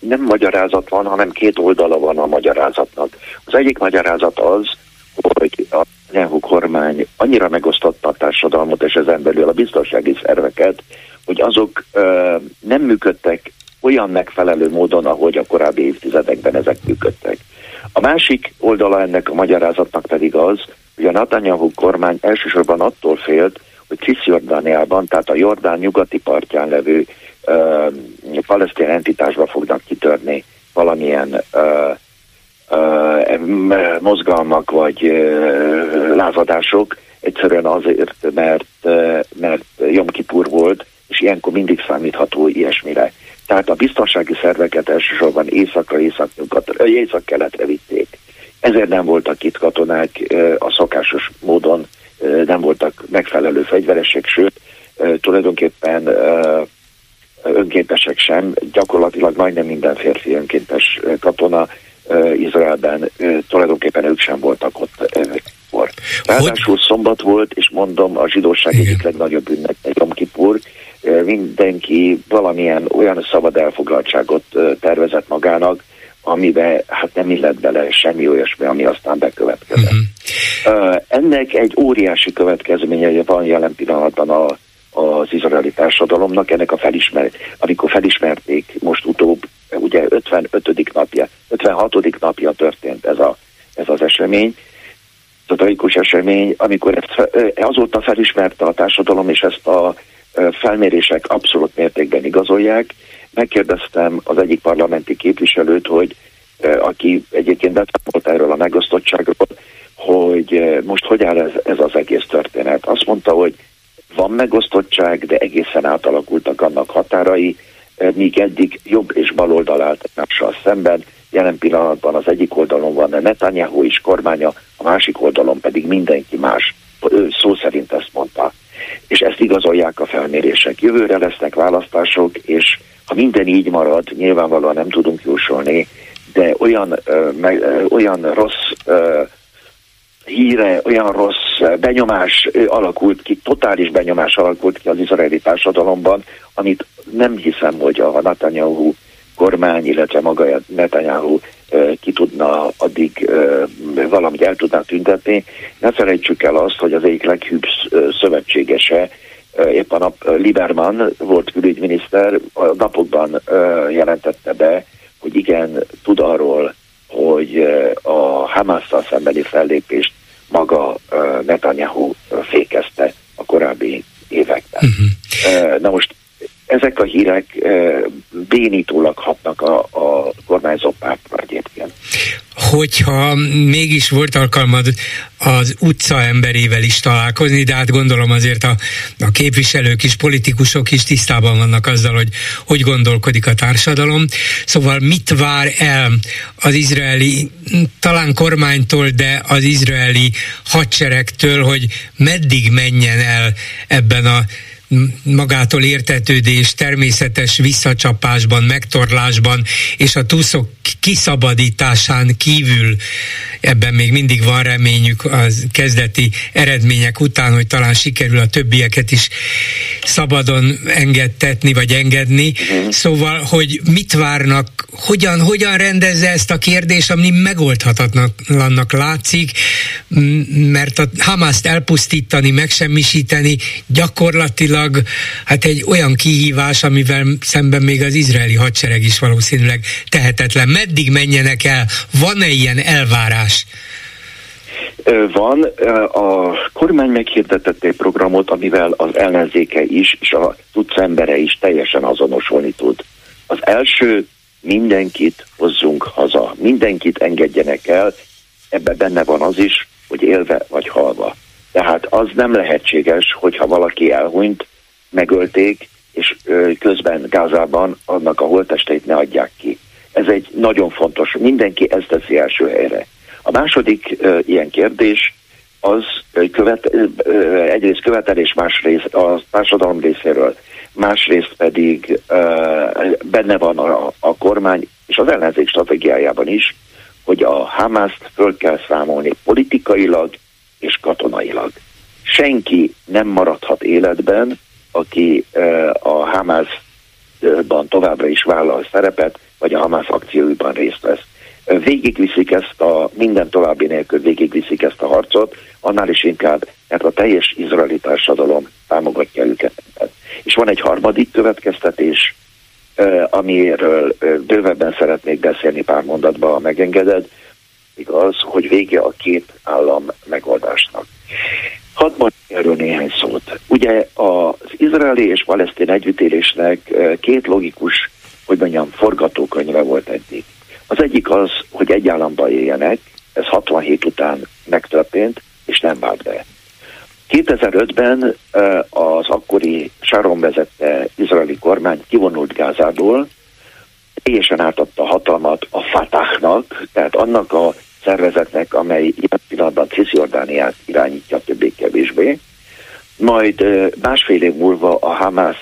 nem magyarázat van, hanem két oldala van a magyarázatnak. Az egyik magyarázat az, hogy a Nehu kormány annyira megosztotta a társadalmat és ezen belül a biztonsági szerveket, hogy azok uh, nem működtek olyan megfelelő módon, ahogy a korábbi évtizedekben ezek működtek. A másik oldala ennek a magyarázatnak pedig az, hogy a Netanyahu kormány elsősorban attól félt, hogy Cisjordániában, tehát a Jordán nyugati partján levő uh, palesztin entitásba fognak kitörni valamilyen uh, uh, mozgalmak vagy uh, lázadások, egyszerűen azért, mert, mert Jom Kipur volt, és ilyenkor mindig számítható ilyesmire. Tehát a biztonsági szerveket elsősorban északra, észak-nyugatra, észak-keletre vitték. Ezért nem voltak itt katonák a szokásos módon, nem voltak megfelelő fegyveresek, sőt, tulajdonképpen önkéntesek sem, gyakorlatilag majdnem minden férfi önkéntes katona Izraelben, tulajdonképpen ők sem voltak ott akkor. Ráadásul szombat volt, és mondom, a zsidóság egyik legnagyobb ünnep, Jom Kipur, mindenki valamilyen olyan szabad elfoglaltságot tervezett magának, amiben hát nem illet bele semmi olyasmi, ami aztán bekövetkezett. Uh-huh. Ennek egy óriási következménye van jelen pillanatban a, az izraeli társadalomnak, ennek a felismer, amikor felismerték most utóbb, ugye 55. napja, 56. napja történt ez, a, ez az esemény, ez a tragikus esemény, amikor ezt azóta felismerte a társadalom, és ezt a felmérések abszolút mértékben igazolják. Megkérdeztem az egyik parlamenti képviselőt, hogy aki egyébként betámolt erről a megosztottságról, hogy most hogy áll ez, ez az egész történet. Azt mondta, hogy van megosztottság, de egészen átalakultak annak határai, míg eddig jobb és bal oldal állt egymással szemben, jelen pillanatban az egyik oldalon van a Netanyahu is kormánya, a másik oldalon pedig mindenki más. Ő szó szerint ezt mondta és ezt igazolják a felmérések. Jövőre lesznek választások, és ha minden így marad, nyilvánvalóan nem tudunk jósolni, de olyan, ö, me, ö, olyan rossz ö, híre, olyan rossz benyomás alakult ki, totális benyomás alakult ki az izraeli társadalomban, amit nem hiszem, hogy a Netanyahu kormány, illetve maga Netanyahu ki tudna addig valamit el tudná tüntetni. Ne felejtsük el azt, hogy az egyik leghűbb szövetségese épp a nap Lieberman volt külügyminiszter, a napokban jelentette be, hogy igen, tud arról, hogy a Hamasszal szembeni fellépést maga Netanyahu fékezte a korábbi években. Uh-huh. Na most ezek a hírek bénítólag hatnak a, a kormányzó pártra egyébként. Hogyha mégis volt alkalmad az utca emberével is találkozni, de hát gondolom azért a, a képviselők is, politikusok is tisztában vannak azzal, hogy hogy gondolkodik a társadalom. Szóval mit vár el az izraeli, talán kormánytól, de az izraeli hadseregtől, hogy meddig menjen el ebben a magától értetődés, természetes visszacsapásban, megtorlásban és a túszok kiszabadításán kívül ebben még mindig van reményük az kezdeti eredmények után, hogy talán sikerül a többieket is szabadon engedtetni, vagy engedni. Uh-huh. Szóval, hogy mit várnak, hogyan, hogyan rendezze ezt a kérdést, ami megoldhatatlannak látszik, mert a Hamaszt elpusztítani, megsemmisíteni gyakorlatilag hát egy olyan kihívás, amivel szemben még az izraeli hadsereg is valószínűleg tehetetlen. Meddig menjenek el? Van-e ilyen elvárás? Van, a kormány meghirdetett egy programot, amivel az ellenzéke is, és a tudsz embere is teljesen azonosulni tud. Az első, mindenkit hozzunk haza, mindenkit engedjenek el, ebbe benne van az is, hogy élve vagy halva. Tehát az nem lehetséges, hogyha valaki elhunyt, megölték, és közben Gázában annak a holtesteit ne adják ki. Ez egy nagyon fontos, mindenki ezt teszi első helyre. A második uh, ilyen kérdés az követ, uh, egyrészt követelés, másrészt a társadalom részéről, másrészt pedig uh, benne van a, a kormány és az ellenzék stratégiájában is, hogy a Hamaszt föl kell számolni politikailag és katonailag. Senki nem maradhat életben, aki a Hamasban továbbra is vállal szerepet, vagy a Hamas akcióiban részt vesz végigviszik ezt a, minden további nélkül végigviszik ezt a harcot, annál is inkább, mert a teljes izraeli társadalom támogatja őket. És van egy harmadik következtetés, amiről bővebben szeretnék beszélni pár mondatban, ha megengeded, igaz, hogy vége a két állam megoldásnak. Hadd mondjak erről néhány szót. Ugye az izraeli és palesztin együttélésnek két logikus, hogy mondjam, forgatókönyve volt eddig. Az egyik az, hogy egy államban éljenek, ez 67 után megtörtént, és nem vált be. 2005-ben az akkori Sharon vezette izraeli kormány kivonult Gázából, teljesen átadta hatalmat a Fatahnak, tehát annak a szervezetnek, amely ilyen pillanatban Cisjordániát irányítja többé-kevésbé. Majd másfél év múlva a Hamas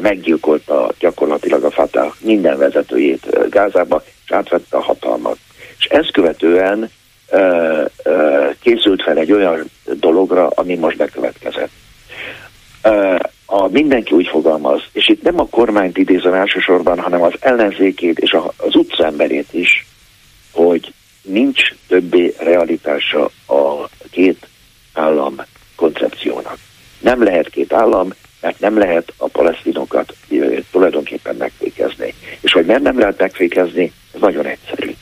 meggyilkolta gyakorlatilag a Fatah minden vezetőjét Gázába, és átvette a hatalmat. És ezt követően készült fel egy olyan dologra, ami most bekövetkezett. A mindenki úgy fogalmaz, és itt nem a kormányt idézem elsősorban, hanem az ellenzékét és az utcaemberét is, hogy nincs többé realitása a két állam koncepciónak. Nem lehet két állam, mert nem lehet a palesztinokat tulajdonképpen megfékezni. És hogy miért nem lehet megfékezni, ez nagyon egyszerű.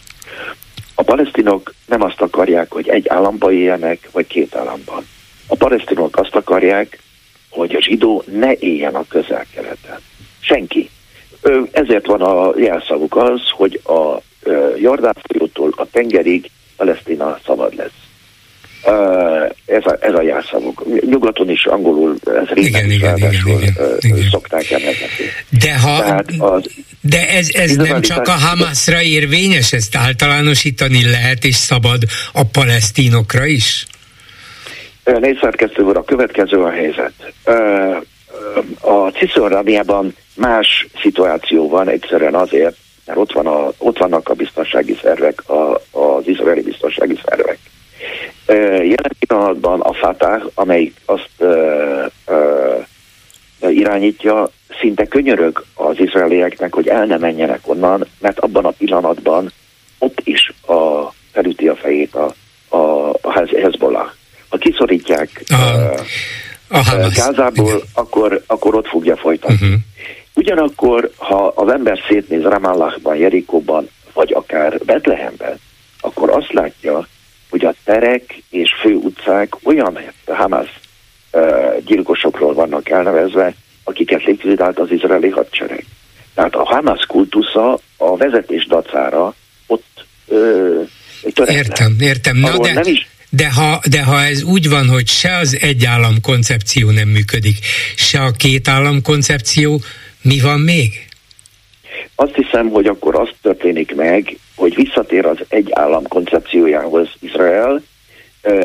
A palesztinok nem azt akarják, hogy egy államban éljenek, vagy két államban. A palesztinok azt akarják, hogy a zsidó ne éljen a közel-keleten. Senki. Ezért van a jelszavuk az, hogy a Jordán a tengerig Palesztina szabad lesz ez a, ez a jelszavuk. Nyugaton is angolul ez igen, igen, igen, igen, igen. szokták emlegetni. De, ha, az, de ez, ez nem csak a Hamasra érvényes, ezt általánosítani lehet és szabad a palesztinokra is? Négy szerkesztő úr, a következő a helyzet. A Cisjordániában más szituáció van egyszerűen azért, mert ott, van a, ott vannak a biztonsági szervek, a, az izraeli biztonsági szervek Jelen pillanatban a Fatah, amelyik azt irányítja, szinte könyörög az izraelieknek, hogy el ne menjenek onnan, mert abban a pillanatban ott is a, felüti a fejét a, a, a Hezbollah. Ha kiszorítják a, uh, a Gázából, akkor, akkor ott fogja folytatni. Uh-huh. Ugyanakkor, ha az ember szétnéz Ramallahban, Jerikóban, vagy akár Betlehemben, akkor azt látja, hogy a terek és fő utcák olyan Hamas uh, gyilkosokról vannak elnevezve, akiket likvidált az izraeli hadsereg. Tehát a Hamas kultusza a vezetés dacára ott ö, Értem, értem. Na de, nem is... de, ha, de ha ez úgy van, hogy se az egy állam koncepció nem működik, se a két állam koncepció, mi van még? Azt hiszem, hogy akkor az történik meg, hogy visszatér az egy állam koncepciójához Izrael,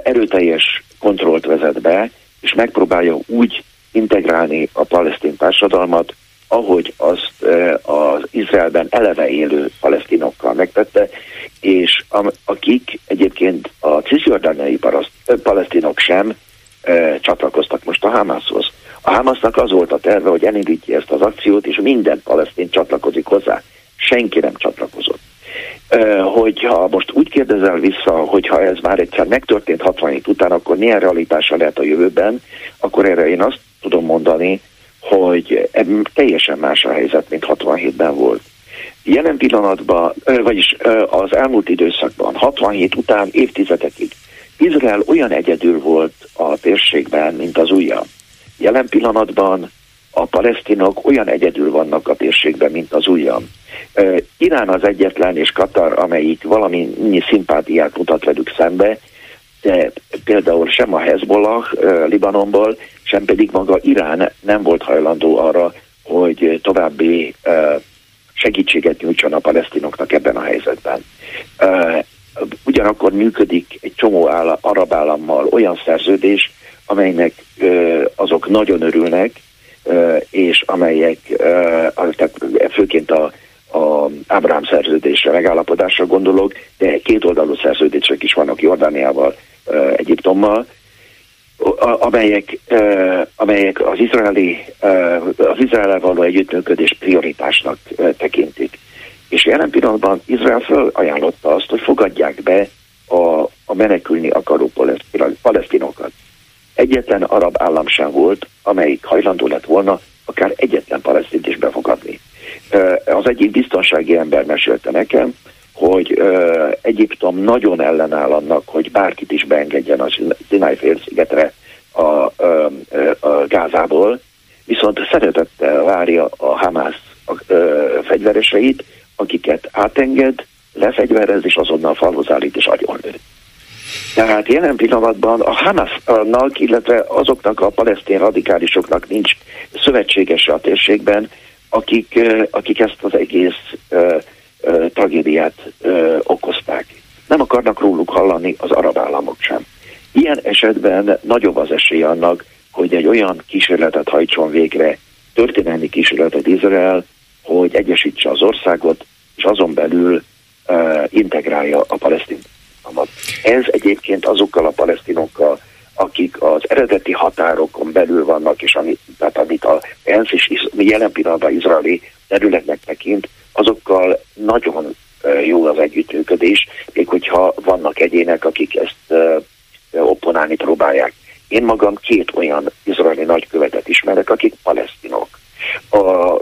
erőteljes kontrollt vezet be, és megpróbálja úgy integrálni a palesztin társadalmat, ahogy azt az Izraelben eleve élő palesztinokkal megtette, és akik egyébként a cisjordániai palesztinok sem csatlakoztak most a Hamászhoz. A Hamasnak az volt a terve, hogy elindítja ezt az akciót, és minden palesztin csatlakozik hozzá. Senki nem csatlakozott. Hogyha most úgy kérdezel vissza, hogyha ez már egyszer megtörtént 67 után, akkor milyen realitása lehet a jövőben, akkor erre én azt tudom mondani, hogy teljesen más a helyzet, mint 67-ben volt. Jelen pillanatban, vagyis az elmúlt időszakban, 67 után évtizedekig Izrael olyan egyedül volt a térségben, mint az ujja. Jelen pillanatban a palesztinok olyan egyedül vannak a térségben, mint az ujjam. Irán az egyetlen, és Katar, amelyik valami szimpátiát mutat velük szembe, de például sem a Hezbollah Libanonból, sem pedig maga Irán nem volt hajlandó arra, hogy további segítséget nyújtson a palesztinoknak ebben a helyzetben. Ugyanakkor működik egy csomó áll, arab állammal olyan szerződés, amelynek azok nagyon örülnek, és amelyek, tehát főként a, a Ábrám szerződésre, megállapodásra gondolok, de két oldalú szerződések is vannak Jordániával, Egyiptommal, amelyek, amelyek az izraeli, az izrael való együttműködés prioritásnak tekintik. És jelen pillanatban Izrael felajánlotta azt, hogy fogadják be a, a menekülni akaró palesztinokat. Egyetlen arab állam sem volt, amelyik hajlandó lett volna akár egyetlen palesztint is befogadni. Az egyik biztonsági ember mesélte nekem, hogy Egyiptom nagyon ellenáll annak, hogy bárkit is beengedjen a Sinai félszigetre a, a, a Gázából, viszont szeretettel várja a Hamász a, a, fegyvereseit, akiket átenged, lefegyverez, és azonnal falhoz állít és agyonlő. Tehát jelen pillanatban a Hamasnak, illetve azoknak a palesztén radikálisoknak nincs szövetségese a térségben, akik, akik ezt az egész tragédiát okozták. Nem akarnak róluk hallani az arab államok sem. Ilyen esetben nagyobb az esély annak, hogy egy olyan kísérletet hajtson végre, történelmi kísérletet Izrael, hogy egyesítse az országot, és azon belül uh, integrálja a palesztin Ez egyébként azokkal a palesztinokkal, akik az eredeti határokon belül vannak, és amit, tehát amit a ENSZ is jelen pillanatban izraeli területnek tekint, azokkal nagyon jó az együttműködés, még hogyha vannak egyének, akik ezt opponálni próbálják. Én magam két olyan izraeli nagykövetet ismerek, akik palesztinok. A, a,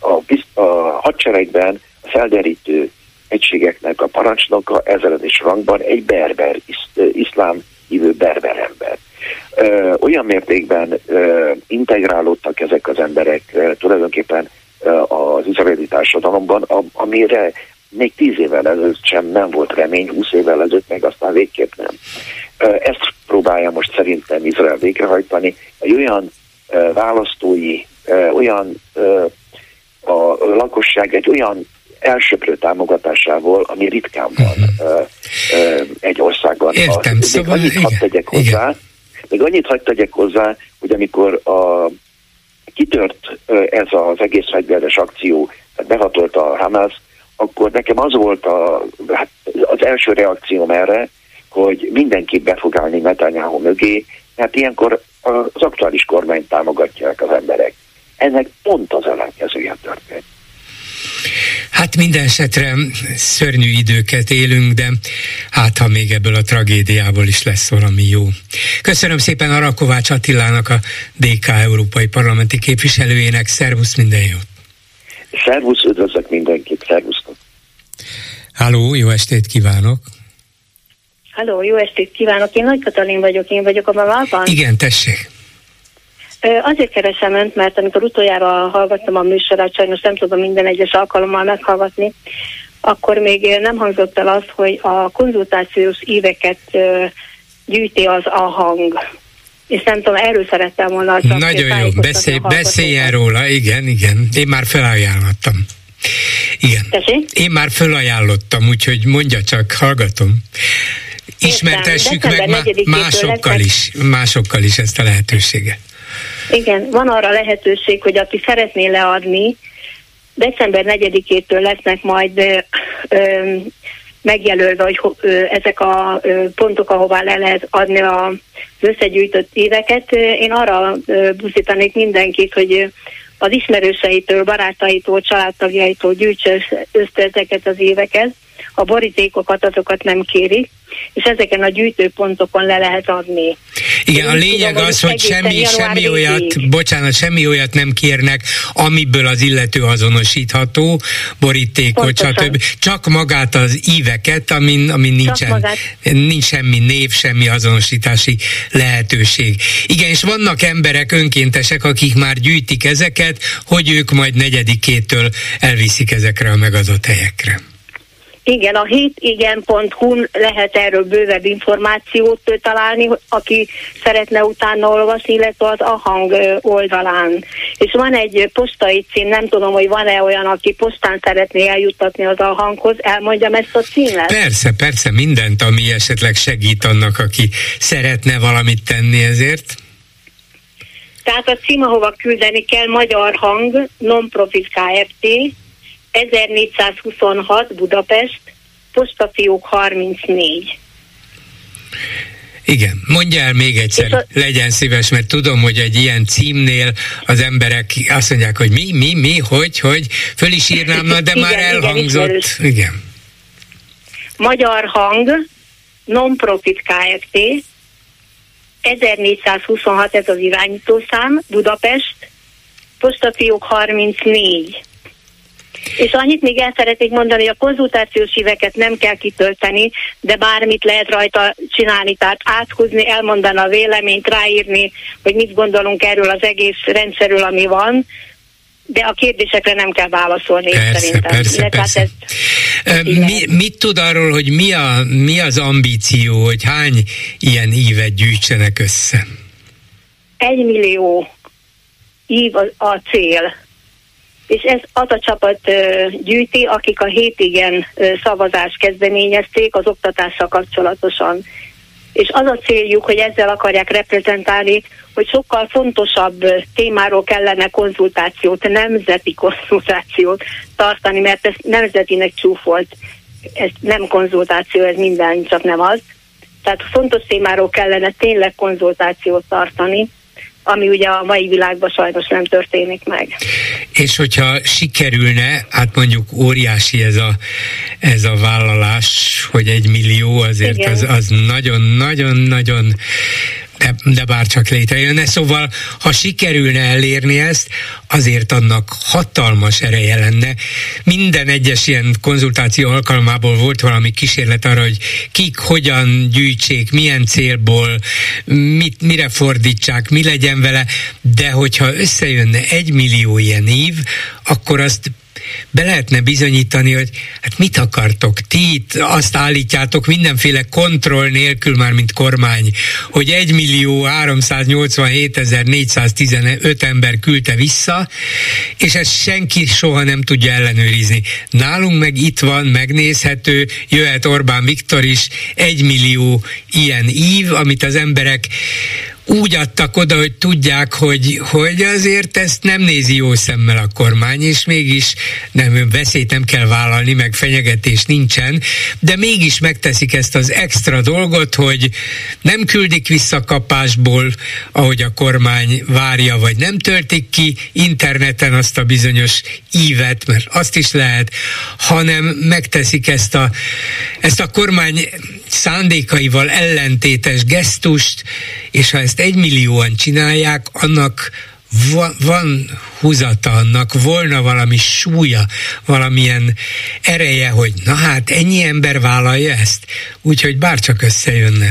a, a hadseregben a felderítő egységeknek a parancsnoka ezredes rangban egy berber, iszlám hívő berber ember. Olyan mértékben integrálódtak ezek az emberek tulajdonképpen az izraeli társadalomban, amire még tíz évvel ezelőtt sem nem volt remény, húsz évvel ezelőtt meg aztán végképp nem. Ezt próbálja most szerintem Izrael végrehajtani. Egy olyan választói, olyan a lakosság egy olyan elsőprő támogatásával, ami ritkán van hmm. egy országban. Értem, a, szóval annyit hadd tegyek hozzá, igen. még annyit hadd tegyek hozzá, hogy amikor a, kitört ez az egész fegyveres akció, behatolt a Hamas, akkor nekem az volt a, hát az első reakcióm erre, hogy mindenki be fog állni Netanyahu mögé, mert ilyenkor az aktuális kormányt támogatják az emberek. Ennek pont az ellenkezője történt. Hát minden esetre szörnyű időket élünk, de hát ha még ebből a tragédiából is lesz valami jó. Köszönöm szépen Arakovács Attilának, a DK Európai Parlamenti képviselőjének. Szervusz, minden jót! Szervusz, üdvözlök mindenkit, szervusztok! Háló, jó estét kívánok! Halló, jó estét kívánok! Én Nagy Katalin vagyok, én vagyok a Mamalban. Igen, tessék! Azért keresem önt, mert amikor utoljára hallgattam a műsorát, sajnos nem tudom minden egyes alkalommal meghallgatni, akkor még nem hangzott el az, hogy a konzultációs éveket gyűjti az a hang. És nem tudom, erről szerettem volna Nagyon jó, beszélj, beszéljen róla, igen, igen. Én már felajánlottam. Igen. Tessék? Én már felajánlottam, úgyhogy mondja csak, hallgatom. Ismertessük meg másokkal is, másokkal is ezt a lehetőséget. Igen, van arra lehetőség, hogy aki szeretné leadni, december 4-től lesznek majd ö, ö, megjelölve, hogy ö, ezek a ö, pontok, ahová le lehet adni az összegyűjtött éveket. Én arra buzdítanék mindenkit, hogy az ismerőseitől, barátaitól, családtagjaitól gyűjtse össze ezeket az éveket. A borítékokat azokat nem kérik, és ezeken a gyűjtőpontokon le lehet adni. Igen, a lényeg tudom, az, hogy semmi, semmi olyat, bocsánat, semmi olyat nem kérnek, amiből az illető azonosítható, borítékot, stb. Csak magát az íveket, amin, amin nincsen, nincs semmi név, semmi azonosítási lehetőség. Igen, és vannak emberek önkéntesek, akik már gyűjtik ezeket, hogy ők majd negyedikétől elviszik ezekre a megadott helyekre. Igen, a hétigen.hu lehet erről bővebb információt találni, aki szeretne utána olvasni, illetve az Ahang oldalán. És van egy postai cím, nem tudom, hogy van-e olyan, aki postán szeretné eljuttatni az Ahanghoz, elmondjam ezt a címet? Persze, persze, mindent, ami esetleg segít annak, aki szeretne valamit tenni ezért. Tehát a cím, ahova küldeni kell, Magyar Hang, Non-Profit Kft., 1426 Budapest, postafiók 34. Igen, mondja el még egyszer, a... legyen szíves, mert tudom, hogy egy ilyen címnél az emberek azt mondják, hogy mi, mi, mi, hogy, hogy, föl is írnám, na, de igen, már elhangzott. Igen, igen. Magyar Hang, Non-Profit Kft. 1426 ez az irányítószám, Budapest, postafiók 34. És annyit még el szeretnék mondani, hogy a konzultációs híveket nem kell kitölteni, de bármit lehet rajta csinálni, tehát áthúzni, elmondani a véleményt, ráírni, hogy mit gondolunk erről az egész rendszerről, ami van, de a kérdésekre nem kell válaszolni persze, szerintem. Persze, persze. Ez, mi, mit tud arról, hogy mi, a, mi az ambíció, hogy hány ilyen ívet gyűjtsenek össze? Egy millió ív a, a cél és ez az a csapat gyűjti, akik a hétigen szavazást kezdeményezték az oktatással kapcsolatosan. És az a céljuk, hogy ezzel akarják reprezentálni, hogy sokkal fontosabb témáról kellene konzultációt, nemzeti konzultációt tartani, mert ez nemzetinek csúfolt. Ez nem konzultáció, ez minden, csak nem az. Tehát fontos témáról kellene tényleg konzultációt tartani, ami ugye a mai világban sajnos nem történik meg. És hogyha sikerülne, hát mondjuk óriási ez a, ez a vállalás, hogy egy millió azért Igen. az, az nagyon-nagyon-nagyon de, bár csak létrejönne. Szóval, ha sikerülne elérni ezt, azért annak hatalmas ereje lenne. Minden egyes ilyen konzultáció alkalmából volt valami kísérlet arra, hogy kik hogyan gyűjtsék, milyen célból, mit, mire fordítsák, mi legyen vele, de hogyha összejönne egy millió ilyen év, akkor azt be lehetne bizonyítani, hogy hát mit akartok, ti itt azt állítjátok mindenféle kontroll nélkül már, mint kormány, hogy 1 millió 387 415 ember küldte vissza, és ezt senki soha nem tudja ellenőrizni. Nálunk meg itt van, megnézhető, jöhet Orbán Viktor is, 1 millió ilyen ív, amit az emberek úgy adtak oda, hogy tudják, hogy, hogy azért ezt nem nézi jó szemmel a kormány, és mégis nem veszélyt nem kell vállalni, meg fenyegetés nincsen, de mégis megteszik ezt az extra dolgot, hogy nem küldik vissza kapásból, ahogy a kormány várja, vagy nem töltik ki interneten azt a bizonyos ívet, mert azt is lehet, hanem megteszik ezt a, ezt a kormány szándékaival ellentétes gesztust, és ha ezt egymillióan csinálják, annak van, van húzata annak, volna valami súlya, valamilyen ereje, hogy na hát ennyi ember vállalja ezt, úgyhogy bárcsak összejönne.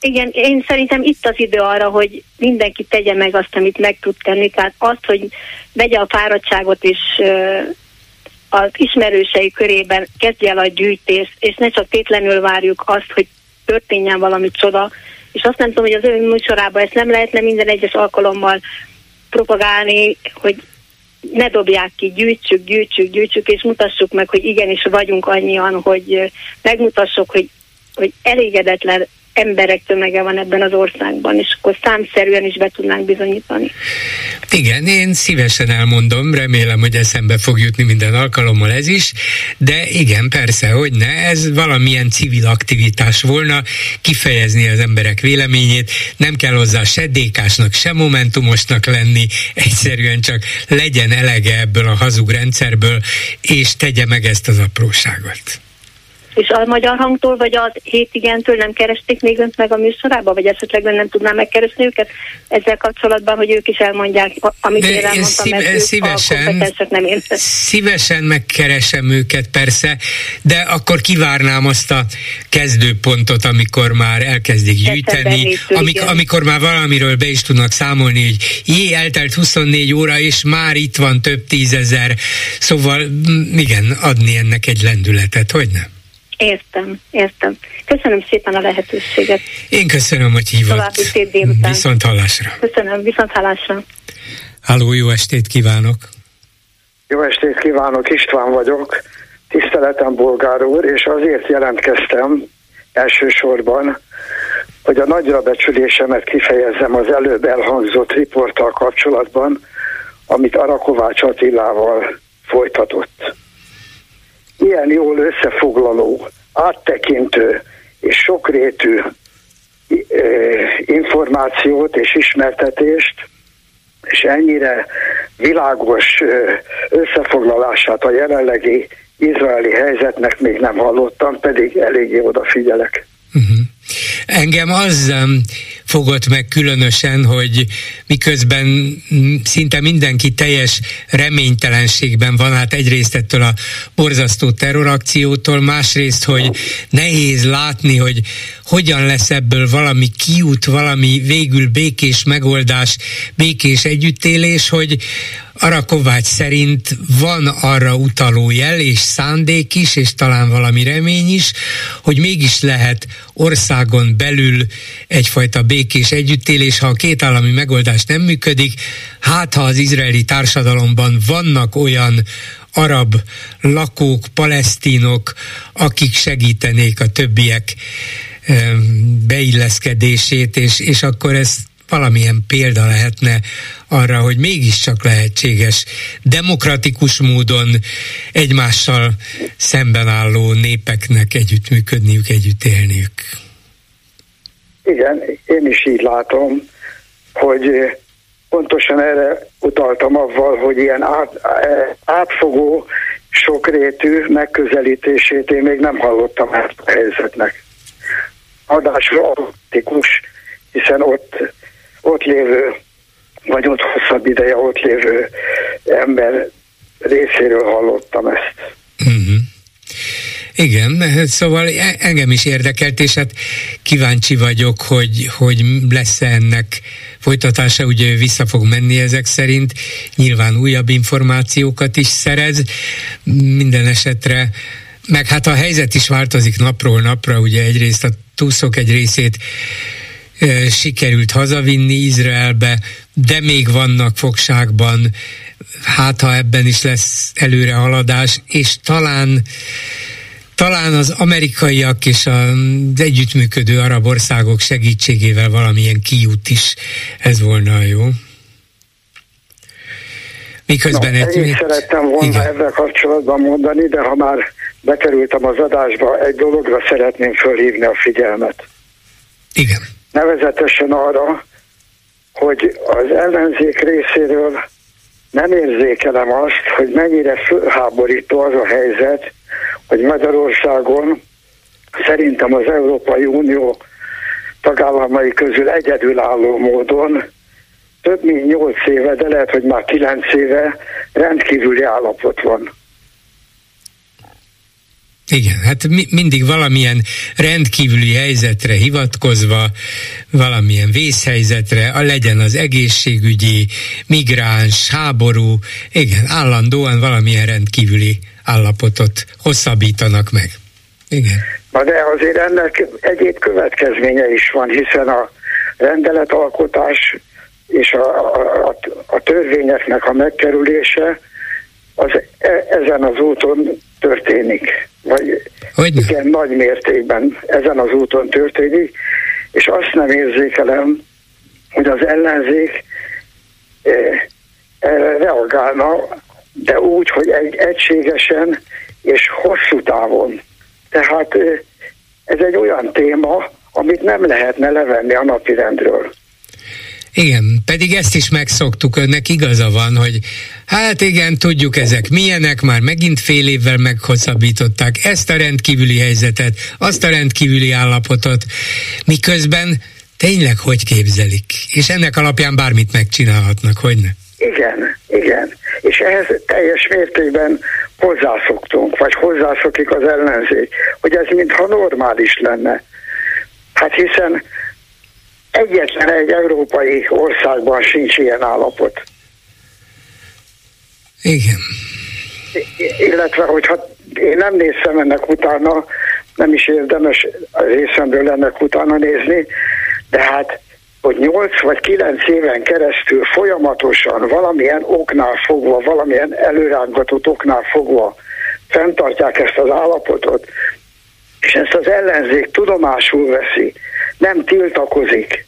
Igen, én szerintem itt az idő arra, hogy mindenki tegye meg azt, amit meg tud tenni. Tehát azt, hogy vegye a fáradtságot és az ismerősei körében kezdje el a gyűjtést, és ne csak tétlenül várjuk azt, hogy történjen valami csoda, és azt nem tudom, hogy az ön műsorában ezt nem lehetne minden egyes alkalommal propagálni, hogy ne dobják ki, gyűjtsük, gyűjtsük, gyűjtsük, és mutassuk meg, hogy igenis vagyunk annyian, hogy megmutassuk, hogy, hogy elégedetlen emberek tömege van ebben az országban, és akkor számszerűen is be tudnánk bizonyítani. Igen, én szívesen elmondom, remélem, hogy eszembe fog jutni minden alkalommal ez is, de igen, persze, hogy ne, ez valamilyen civil aktivitás volna, kifejezni az emberek véleményét, nem kell hozzá se dékásnak, se momentumosnak lenni, egyszerűen csak legyen elege ebből a hazug rendszerből, és tegye meg ezt az apróságot. És a magyar hangtól, vagy az hétigentől nem keresték még önt meg a műsorába, vagy esetleg nem tudná megkeresni őket ezzel kapcsolatban, hogy ők is elmondják, amit De én elmondtam, szív- mert szívesen, a nem én. Szívesen megkeresem őket persze, de akkor kivárnám azt a kezdőpontot, amikor már elkezdik gyűjteni, amik, amikor már valamiről be is tudnak számolni, hogy jé, eltelt 24 óra, és már itt van több tízezer, szóval igen, adni ennek egy lendületet, hogy nem? Értem, értem. Köszönöm szépen a lehetőséget. Én köszönöm, hogy hívott. További szép délután. Viszont hallásra. Köszönöm, viszont hallásra. Háló, jó estét kívánok. Jó estét kívánok, István vagyok. Tiszteletem, bolgár úr, és azért jelentkeztem elsősorban, hogy a nagyra becsülésemet kifejezzem az előbb elhangzott riporttal kapcsolatban, amit Arakovács Attilával folytatott ilyen jól összefoglaló, áttekintő és sokrétű információt és ismertetést, és ennyire világos összefoglalását a jelenlegi izraeli helyzetnek még nem hallottam, pedig eléggé odafigyelek. Uh-huh. Engem az fogott meg különösen, hogy miközben szinte mindenki teljes reménytelenségben van, hát egyrészt ettől a borzasztó terrorakciótól, másrészt, hogy nehéz látni, hogy hogyan lesz ebből valami kiút, valami végül békés megoldás, békés együttélés, hogy Arakovács szerint van arra utaló jel és szándék is, és talán valami remény is, hogy mégis lehet országon belül egyfajta békés együttélés, ha a két állami megoldás nem működik, hát ha az izraeli társadalomban vannak olyan arab lakók, palesztinok, akik segítenék a többiek beilleszkedését, és, és akkor ez valamilyen példa lehetne arra, hogy mégiscsak lehetséges demokratikus módon egymással szemben álló népeknek együttműködniük, együtt élniük. Igen, én is így látom, hogy pontosan erre utaltam avval, hogy ilyen át, átfogó, sokrétű megközelítését én még nem hallottam ezt a helyzetnek. Adásra optikus, hiszen ott, ott lévő, vagy ott hosszabb ideje ott lévő ember részéről hallottam ezt. Uh-huh. Igen, szóval e- engem is érdekelt, és hát kíváncsi vagyok, hogy, hogy lesz-e ennek folytatása, ugye vissza fog menni ezek szerint, nyilván újabb információkat is szerez, minden esetre meg hát a helyzet is változik napról napra, ugye egyrészt a túszok egy részét sikerült hazavinni Izraelbe, de még vannak fogságban, hát ha ebben is lesz előrehaladás, és talán talán az amerikaiak és az együttműködő arab országok segítségével valamilyen kiút is ez volna jó. Miközben no, egy... Én szerettem volna igen. ezzel kapcsolatban mondani, de ha már bekerültem az adásba, egy dologra szeretném fölhívni a figyelmet. Igen. Nevezetesen arra, hogy az ellenzék részéről nem érzékelem azt, hogy mennyire fölháborító az a helyzet, hogy Magyarországon szerintem az Európai Unió tagállamai közül egyedülálló módon több mint 8 éve, de lehet, hogy már 9 éve rendkívüli állapot van. Igen, hát mi, mindig valamilyen rendkívüli helyzetre hivatkozva, valamilyen vészhelyzetre, a legyen az egészségügyi, migráns, háború, igen, állandóan valamilyen rendkívüli állapotot hosszabbítanak meg. Igen. Na de azért ennek egyéb következménye is van, hiszen a rendeletalkotás és a, a, a törvényeknek a megkerülése az e, ezen az úton történik. Vagy Hogyne? igen, nagy mértékben ezen az úton történik, és azt nem érzékelem, hogy az ellenzék e, erre reagálna, de úgy, hogy egy egységesen és hosszú távon. Tehát e, ez egy olyan téma, amit nem lehetne levenni a napirendről. Igen, pedig ezt is megszoktuk, önnek igaza van, hogy hát igen, tudjuk ezek milyenek, már megint fél évvel meghosszabbították ezt a rendkívüli helyzetet, azt a rendkívüli állapotot, miközben tényleg hogy képzelik, és ennek alapján bármit megcsinálhatnak, hogy ne? Igen, igen. És ehhez teljes mértékben hozzászoktunk, vagy hozzászokik az ellenzék, hogy ez mintha normális lenne. Hát hiszen egyetlen egy európai országban sincs ilyen állapot. Igen. Illetve, hogyha én nem néztem ennek utána, nem is érdemes részemről ennek utána nézni, de hát, hogy 8 vagy 9 éven keresztül folyamatosan valamilyen oknál fogva, valamilyen előrángatott oknál fogva fenntartják ezt az állapotot, és ezt az ellenzék tudomásul veszi, nem tiltakozik,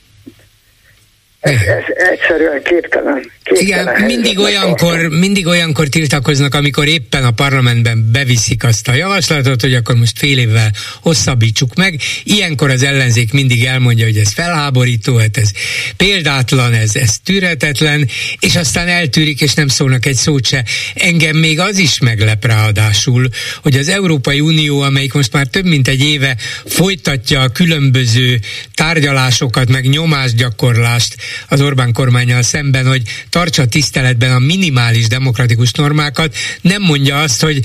ez, ez egyszerűen képtelen. Igen, mindig olyankor, mindig olyankor tiltakoznak, amikor éppen a parlamentben beviszik azt a javaslatot, hogy akkor most fél évvel hosszabbítsuk meg. Ilyenkor az ellenzék mindig elmondja, hogy ez felháborító, hát ez példátlan, ez, ez tűretetlen, és aztán eltűrik, és nem szólnak egy szót se. Engem még az is meglep ráadásul, hogy az Európai Unió, amelyik most már több mint egy éve folytatja a különböző tárgyalásokat, meg nyomásgyakorlást az Orbán kormányjal szemben, hogy tartsa tiszteletben a minimális demokratikus normákat, nem mondja azt, hogy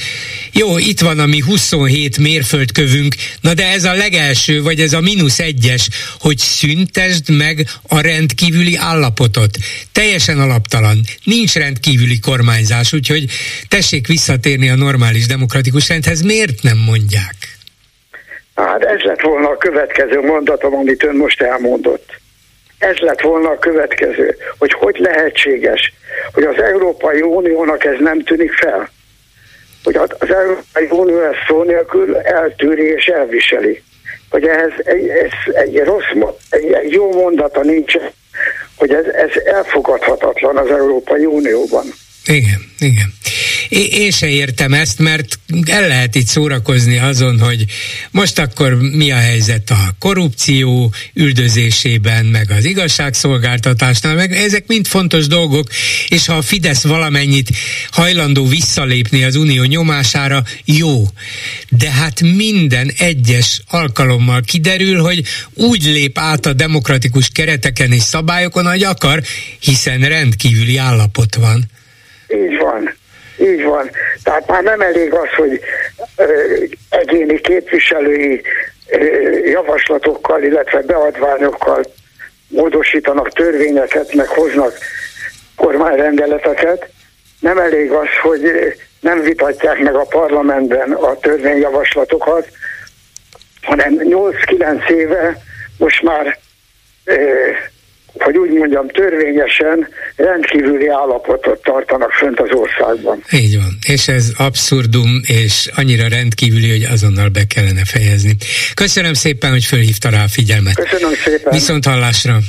jó, itt van a mi 27 mérföldkövünk, na de ez a legelső, vagy ez a mínusz egyes, hogy szüntesd meg a rendkívüli állapotot. Teljesen alaptalan. Nincs rendkívüli kormányzás, úgyhogy tessék visszatérni a normális demokratikus rendhez. Miért nem mondják? Hát ez lett volna a következő mondatom, amit ön most elmondott ez lett volna a következő, hogy hogy lehetséges, hogy az Európai Uniónak ez nem tűnik fel. Hogy az Európai Unió ezt szó nélkül eltűri és elviseli. Hogy ehhez egy, ez egy rossz, egy, jó mondata nincsen, hogy ez, ez elfogadhatatlan az Európai Unióban. Igen, igen. Én se értem ezt, mert el lehet itt szórakozni azon, hogy most akkor mi a helyzet a korrupció üldözésében, meg az igazságszolgáltatásnál, meg ezek mind fontos dolgok, és ha a Fidesz valamennyit hajlandó visszalépni az unió nyomására, jó. De hát minden egyes alkalommal kiderül, hogy úgy lép át a demokratikus kereteken és szabályokon, hogy akar, hiszen rendkívüli állapot van. Így van. Így van. Tehát már nem elég az, hogy egyéni képviselői javaslatokkal, illetve beadványokkal módosítanak törvényeket, meg hoznak kormányrendeleteket. Nem elég az, hogy nem vitatják meg a parlamentben a törvényjavaslatokat, hanem 8-9 éve most már hogy úgy mondjam, törvényesen rendkívüli állapotot tartanak fönt az országban. Így van, és ez abszurdum, és annyira rendkívüli, hogy azonnal be kellene fejezni. Köszönöm szépen, hogy fölhívta rá a figyelmet. Köszönöm szépen. Viszont hallásra.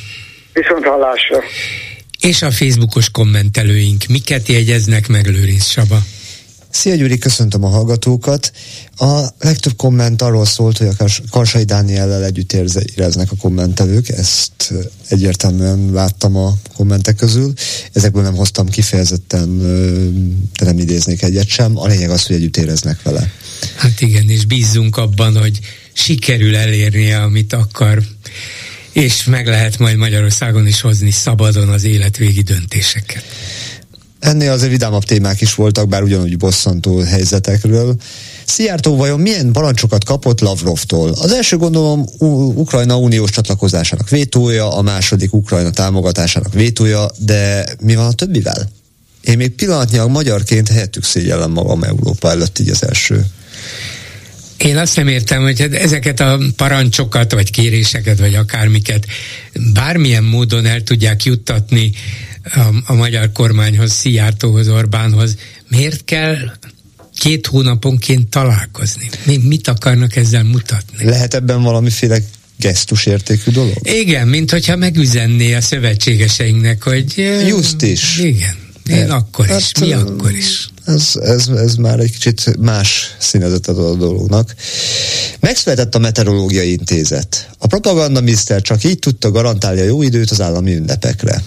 Viszont hallásra. És a Facebookos kommentelőink miket jegyeznek meg Lőrinc Saba? Szia Gyuri, köszöntöm a hallgatókat. A legtöbb komment arról szólt, hogy a Karsai Dániellel együtt éreznek a kommentelők, ezt egyértelműen láttam a kommentek közül. Ezekből nem hoztam kifejezetten, de nem idéznék egyet sem. A lényeg az, hogy együtt éreznek vele. Hát igen, és bízzunk abban, hogy sikerül elérnie, amit akar és meg lehet majd Magyarországon is hozni szabadon az életvégi döntéseket. Ennél azért vidámabb témák is voltak, bár ugyanúgy bosszantó helyzetekről. Szijjártó vajon milyen parancsokat kapott Lavrovtól? Az első gondolom Ukrajna uniós csatlakozásának vétója, a második Ukrajna támogatásának vétója, de mi van a többivel? Én még pillanatnyilag magyarként helyettük szégyellem magam Európa előtt így az első. Én azt nem értem, hogy hát ezeket a parancsokat, vagy kéréseket, vagy akármiket bármilyen módon el tudják juttatni a, a magyar kormányhoz, Szijjártóhoz, Orbánhoz. Miért kell két hónaponként találkozni? Mi, mit akarnak ezzel mutatni? Lehet ebben valamiféle gesztusértékű dolog? Igen, mint hogyha megüzenné a szövetségeseinknek, hogy... Just is. Igen. Én akkor hát, is, mi akkor is. Ez, ez, ez már egy kicsit más színezet ad a dolognak. Megszületett a Meteorológiai Intézet. A propaganda mister csak így tudta garantálni a jó időt az állami ünnepekre.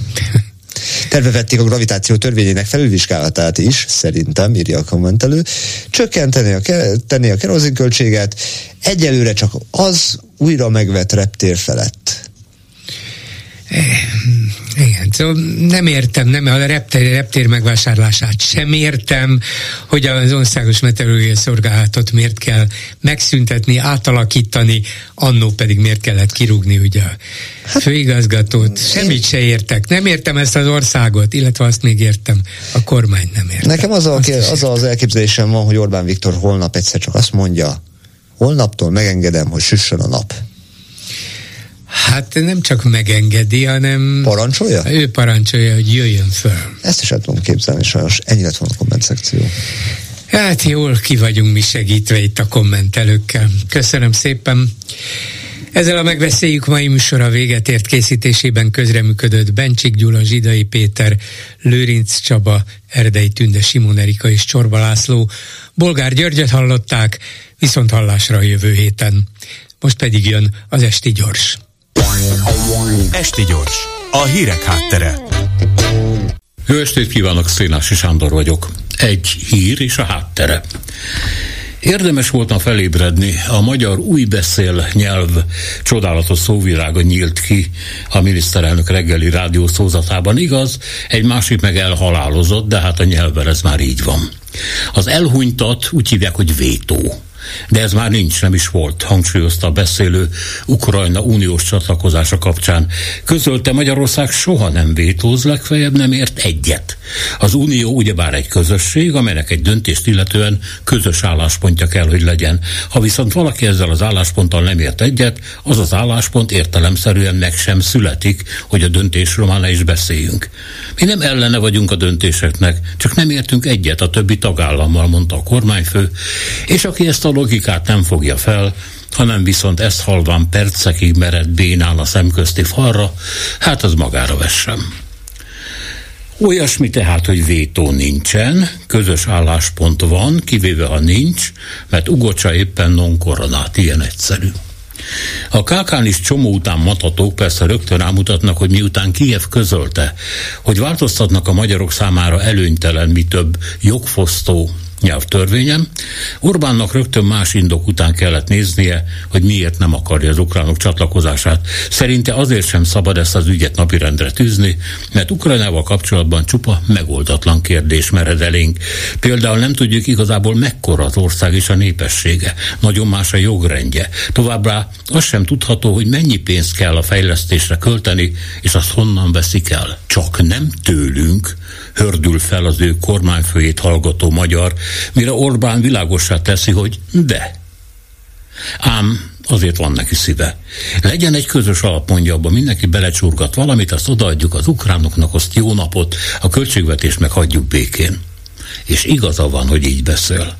Terve vették a gravitáció törvényének felülvizsgálatát is, szerintem, írja a kommentelő, csökkenteni a, tenni a kerozinköltséget, egyelőre csak az újra megvett reptér felett. Igen, szóval nem értem, nem a reptér, reptér megvásárlását sem értem, hogy az országos meteorológiai szolgálatot miért kell megszüntetni, átalakítani, annó pedig miért kellett kirúgni ugye a hát, főigazgatót. Semmit se értek. Nem értem ezt az országot, illetve azt még értem, a kormány nem értem. Nekem az, a, az az elképzelésem van, hogy Orbán Viktor holnap egyszer csak azt mondja, holnaptól megengedem, hogy süssön a nap. Hát nem csak megengedi, hanem... Parancsolja? Ő parancsolja, hogy jöjjön föl. Ezt is el tudom képzelni, sajnos ennyi lett volna a komment szekció. Hát jól ki vagyunk mi segítve itt a kommentelőkkel. Köszönöm szépen. Ezzel a megbeszéljük mai műsora véget ért készítésében közreműködött Bencsik Gyula, Zsidai Péter, Lőrinc Csaba, Erdei Tünde, Simon Erika és Csorba László. Bolgár Györgyöt hallották, viszont hallásra a jövő héten. Most pedig jön az Esti Gyors. Esti gyors, a hírek háttere. Jó estét kívánok, Szénási Sándor vagyok. Egy hír és a háttere. Érdemes volna felébredni, a magyar új beszél nyelv csodálatos szóvirága nyílt ki a miniszterelnök reggeli rádiószózatában. Igaz, egy másik meg elhalálozott, de hát a nyelvvel ez már így van. Az elhunytat úgy hívják, hogy vétó. De ez már nincs, nem is volt, hangsúlyozta a beszélő Ukrajna uniós csatlakozása kapcsán. Közölte Magyarország soha nem vétóz, legfeljebb nem ért egyet. Az unió ugyebár egy közösség, amelynek egy döntést illetően közös álláspontja kell, hogy legyen. Ha viszont valaki ezzel az állásponttal nem ért egyet, az az álláspont értelemszerűen meg sem születik, hogy a döntésről már ne is beszéljünk. Mi nem ellene vagyunk a döntéseknek, csak nem értünk egyet a többi tagállammal, mondta a kormányfő, és aki ezt a logikát nem fogja fel, hanem viszont ezt halván percekig mered bénál a szemközti falra, hát az magára vessem. Olyasmi tehát, hogy vétó nincsen, közös álláspont van, kivéve ha nincs, mert ugocsa éppen non koronát, ilyen egyszerű. A kákán is csomó után matatók persze rögtön rámutatnak, hogy miután Kiev közölte, hogy változtatnak a magyarok számára előnytelen, mi több jogfosztó nyelvtörvényem. Orbánnak rögtön más indok után kellett néznie, hogy miért nem akarja az ukránok csatlakozását. Szerinte azért sem szabad ezt az ügyet napirendre tűzni, mert Ukrajnával kapcsolatban csupa megoldatlan kérdés mered elénk. Például nem tudjuk igazából mekkora az ország és a népessége. Nagyon más a jogrendje. Továbbá azt sem tudható, hogy mennyi pénzt kell a fejlesztésre költeni, és azt honnan veszik el. Csak nem tőlünk, hördül fel az ő kormányfőjét hallgató magyar, mire Orbán világosá teszi, hogy de. Ám azért van neki szíve. Legyen egy közös alap, mondja abban mindenki belecsurgat valamit, azt odaadjuk az ukránoknak, azt jó napot, a költségvetést meg hagyjuk békén. És igaza van, hogy így beszél.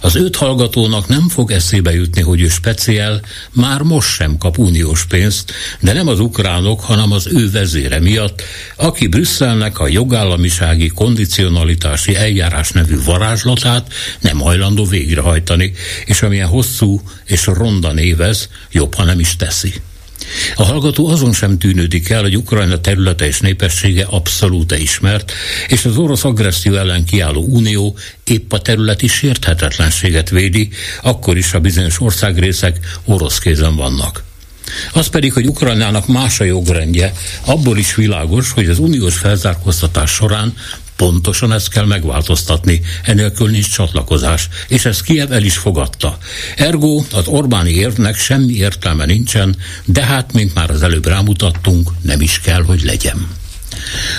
Az öt hallgatónak nem fog eszébe jutni, hogy ő speciál már most sem kap uniós pénzt, de nem az ukránok, hanem az ő vezére miatt, aki Brüsszelnek a jogállamisági kondicionalitási eljárás nevű varázslatát nem hajlandó végrehajtani, és amilyen hosszú és ronda névez, jobb, ha nem is teszi. A hallgató azon sem tűnődik el, hogy Ukrajna területe és népessége abszolút ismert, és az orosz agresszió ellen kiálló unió épp a területi sérthetetlenséget védi, akkor is a bizonyos országrészek orosz kézen vannak. Az pedig, hogy Ukrajnának más a jogrendje, abból is világos, hogy az uniós felzárkóztatás során Pontosan ezt kell megváltoztatni, enélkül nincs csatlakozás, és ezt Kiev el is fogadta. Ergo az Orbáni érvnek semmi értelme nincsen, de hát, mint már az előbb rámutattunk, nem is kell, hogy legyen.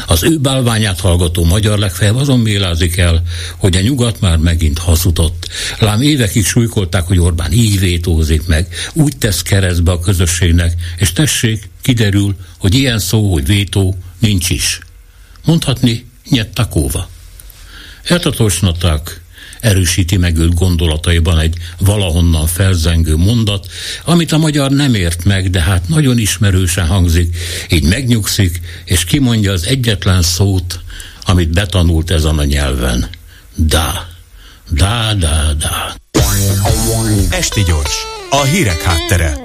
Az ő bálványát hallgató magyar legfeljebb azon mélázik el, hogy a nyugat már megint hazudott. Lám évekig súlykolták, hogy Orbán így vétózik meg, úgy tesz keresztbe a közösségnek, és tessék, kiderül, hogy ilyen szó, hogy vétó, nincs is. Mondhatni, Nyettatóva. Eltatosnaták erősíti meg őt gondolataiban egy valahonnan felzengő mondat, amit a magyar nem ért meg, de hát nagyon ismerősen hangzik, így megnyugszik, és kimondja az egyetlen szót, amit betanult ezen a nyelven. Da. Da, da, da. Esti gyors. A hírek háttere.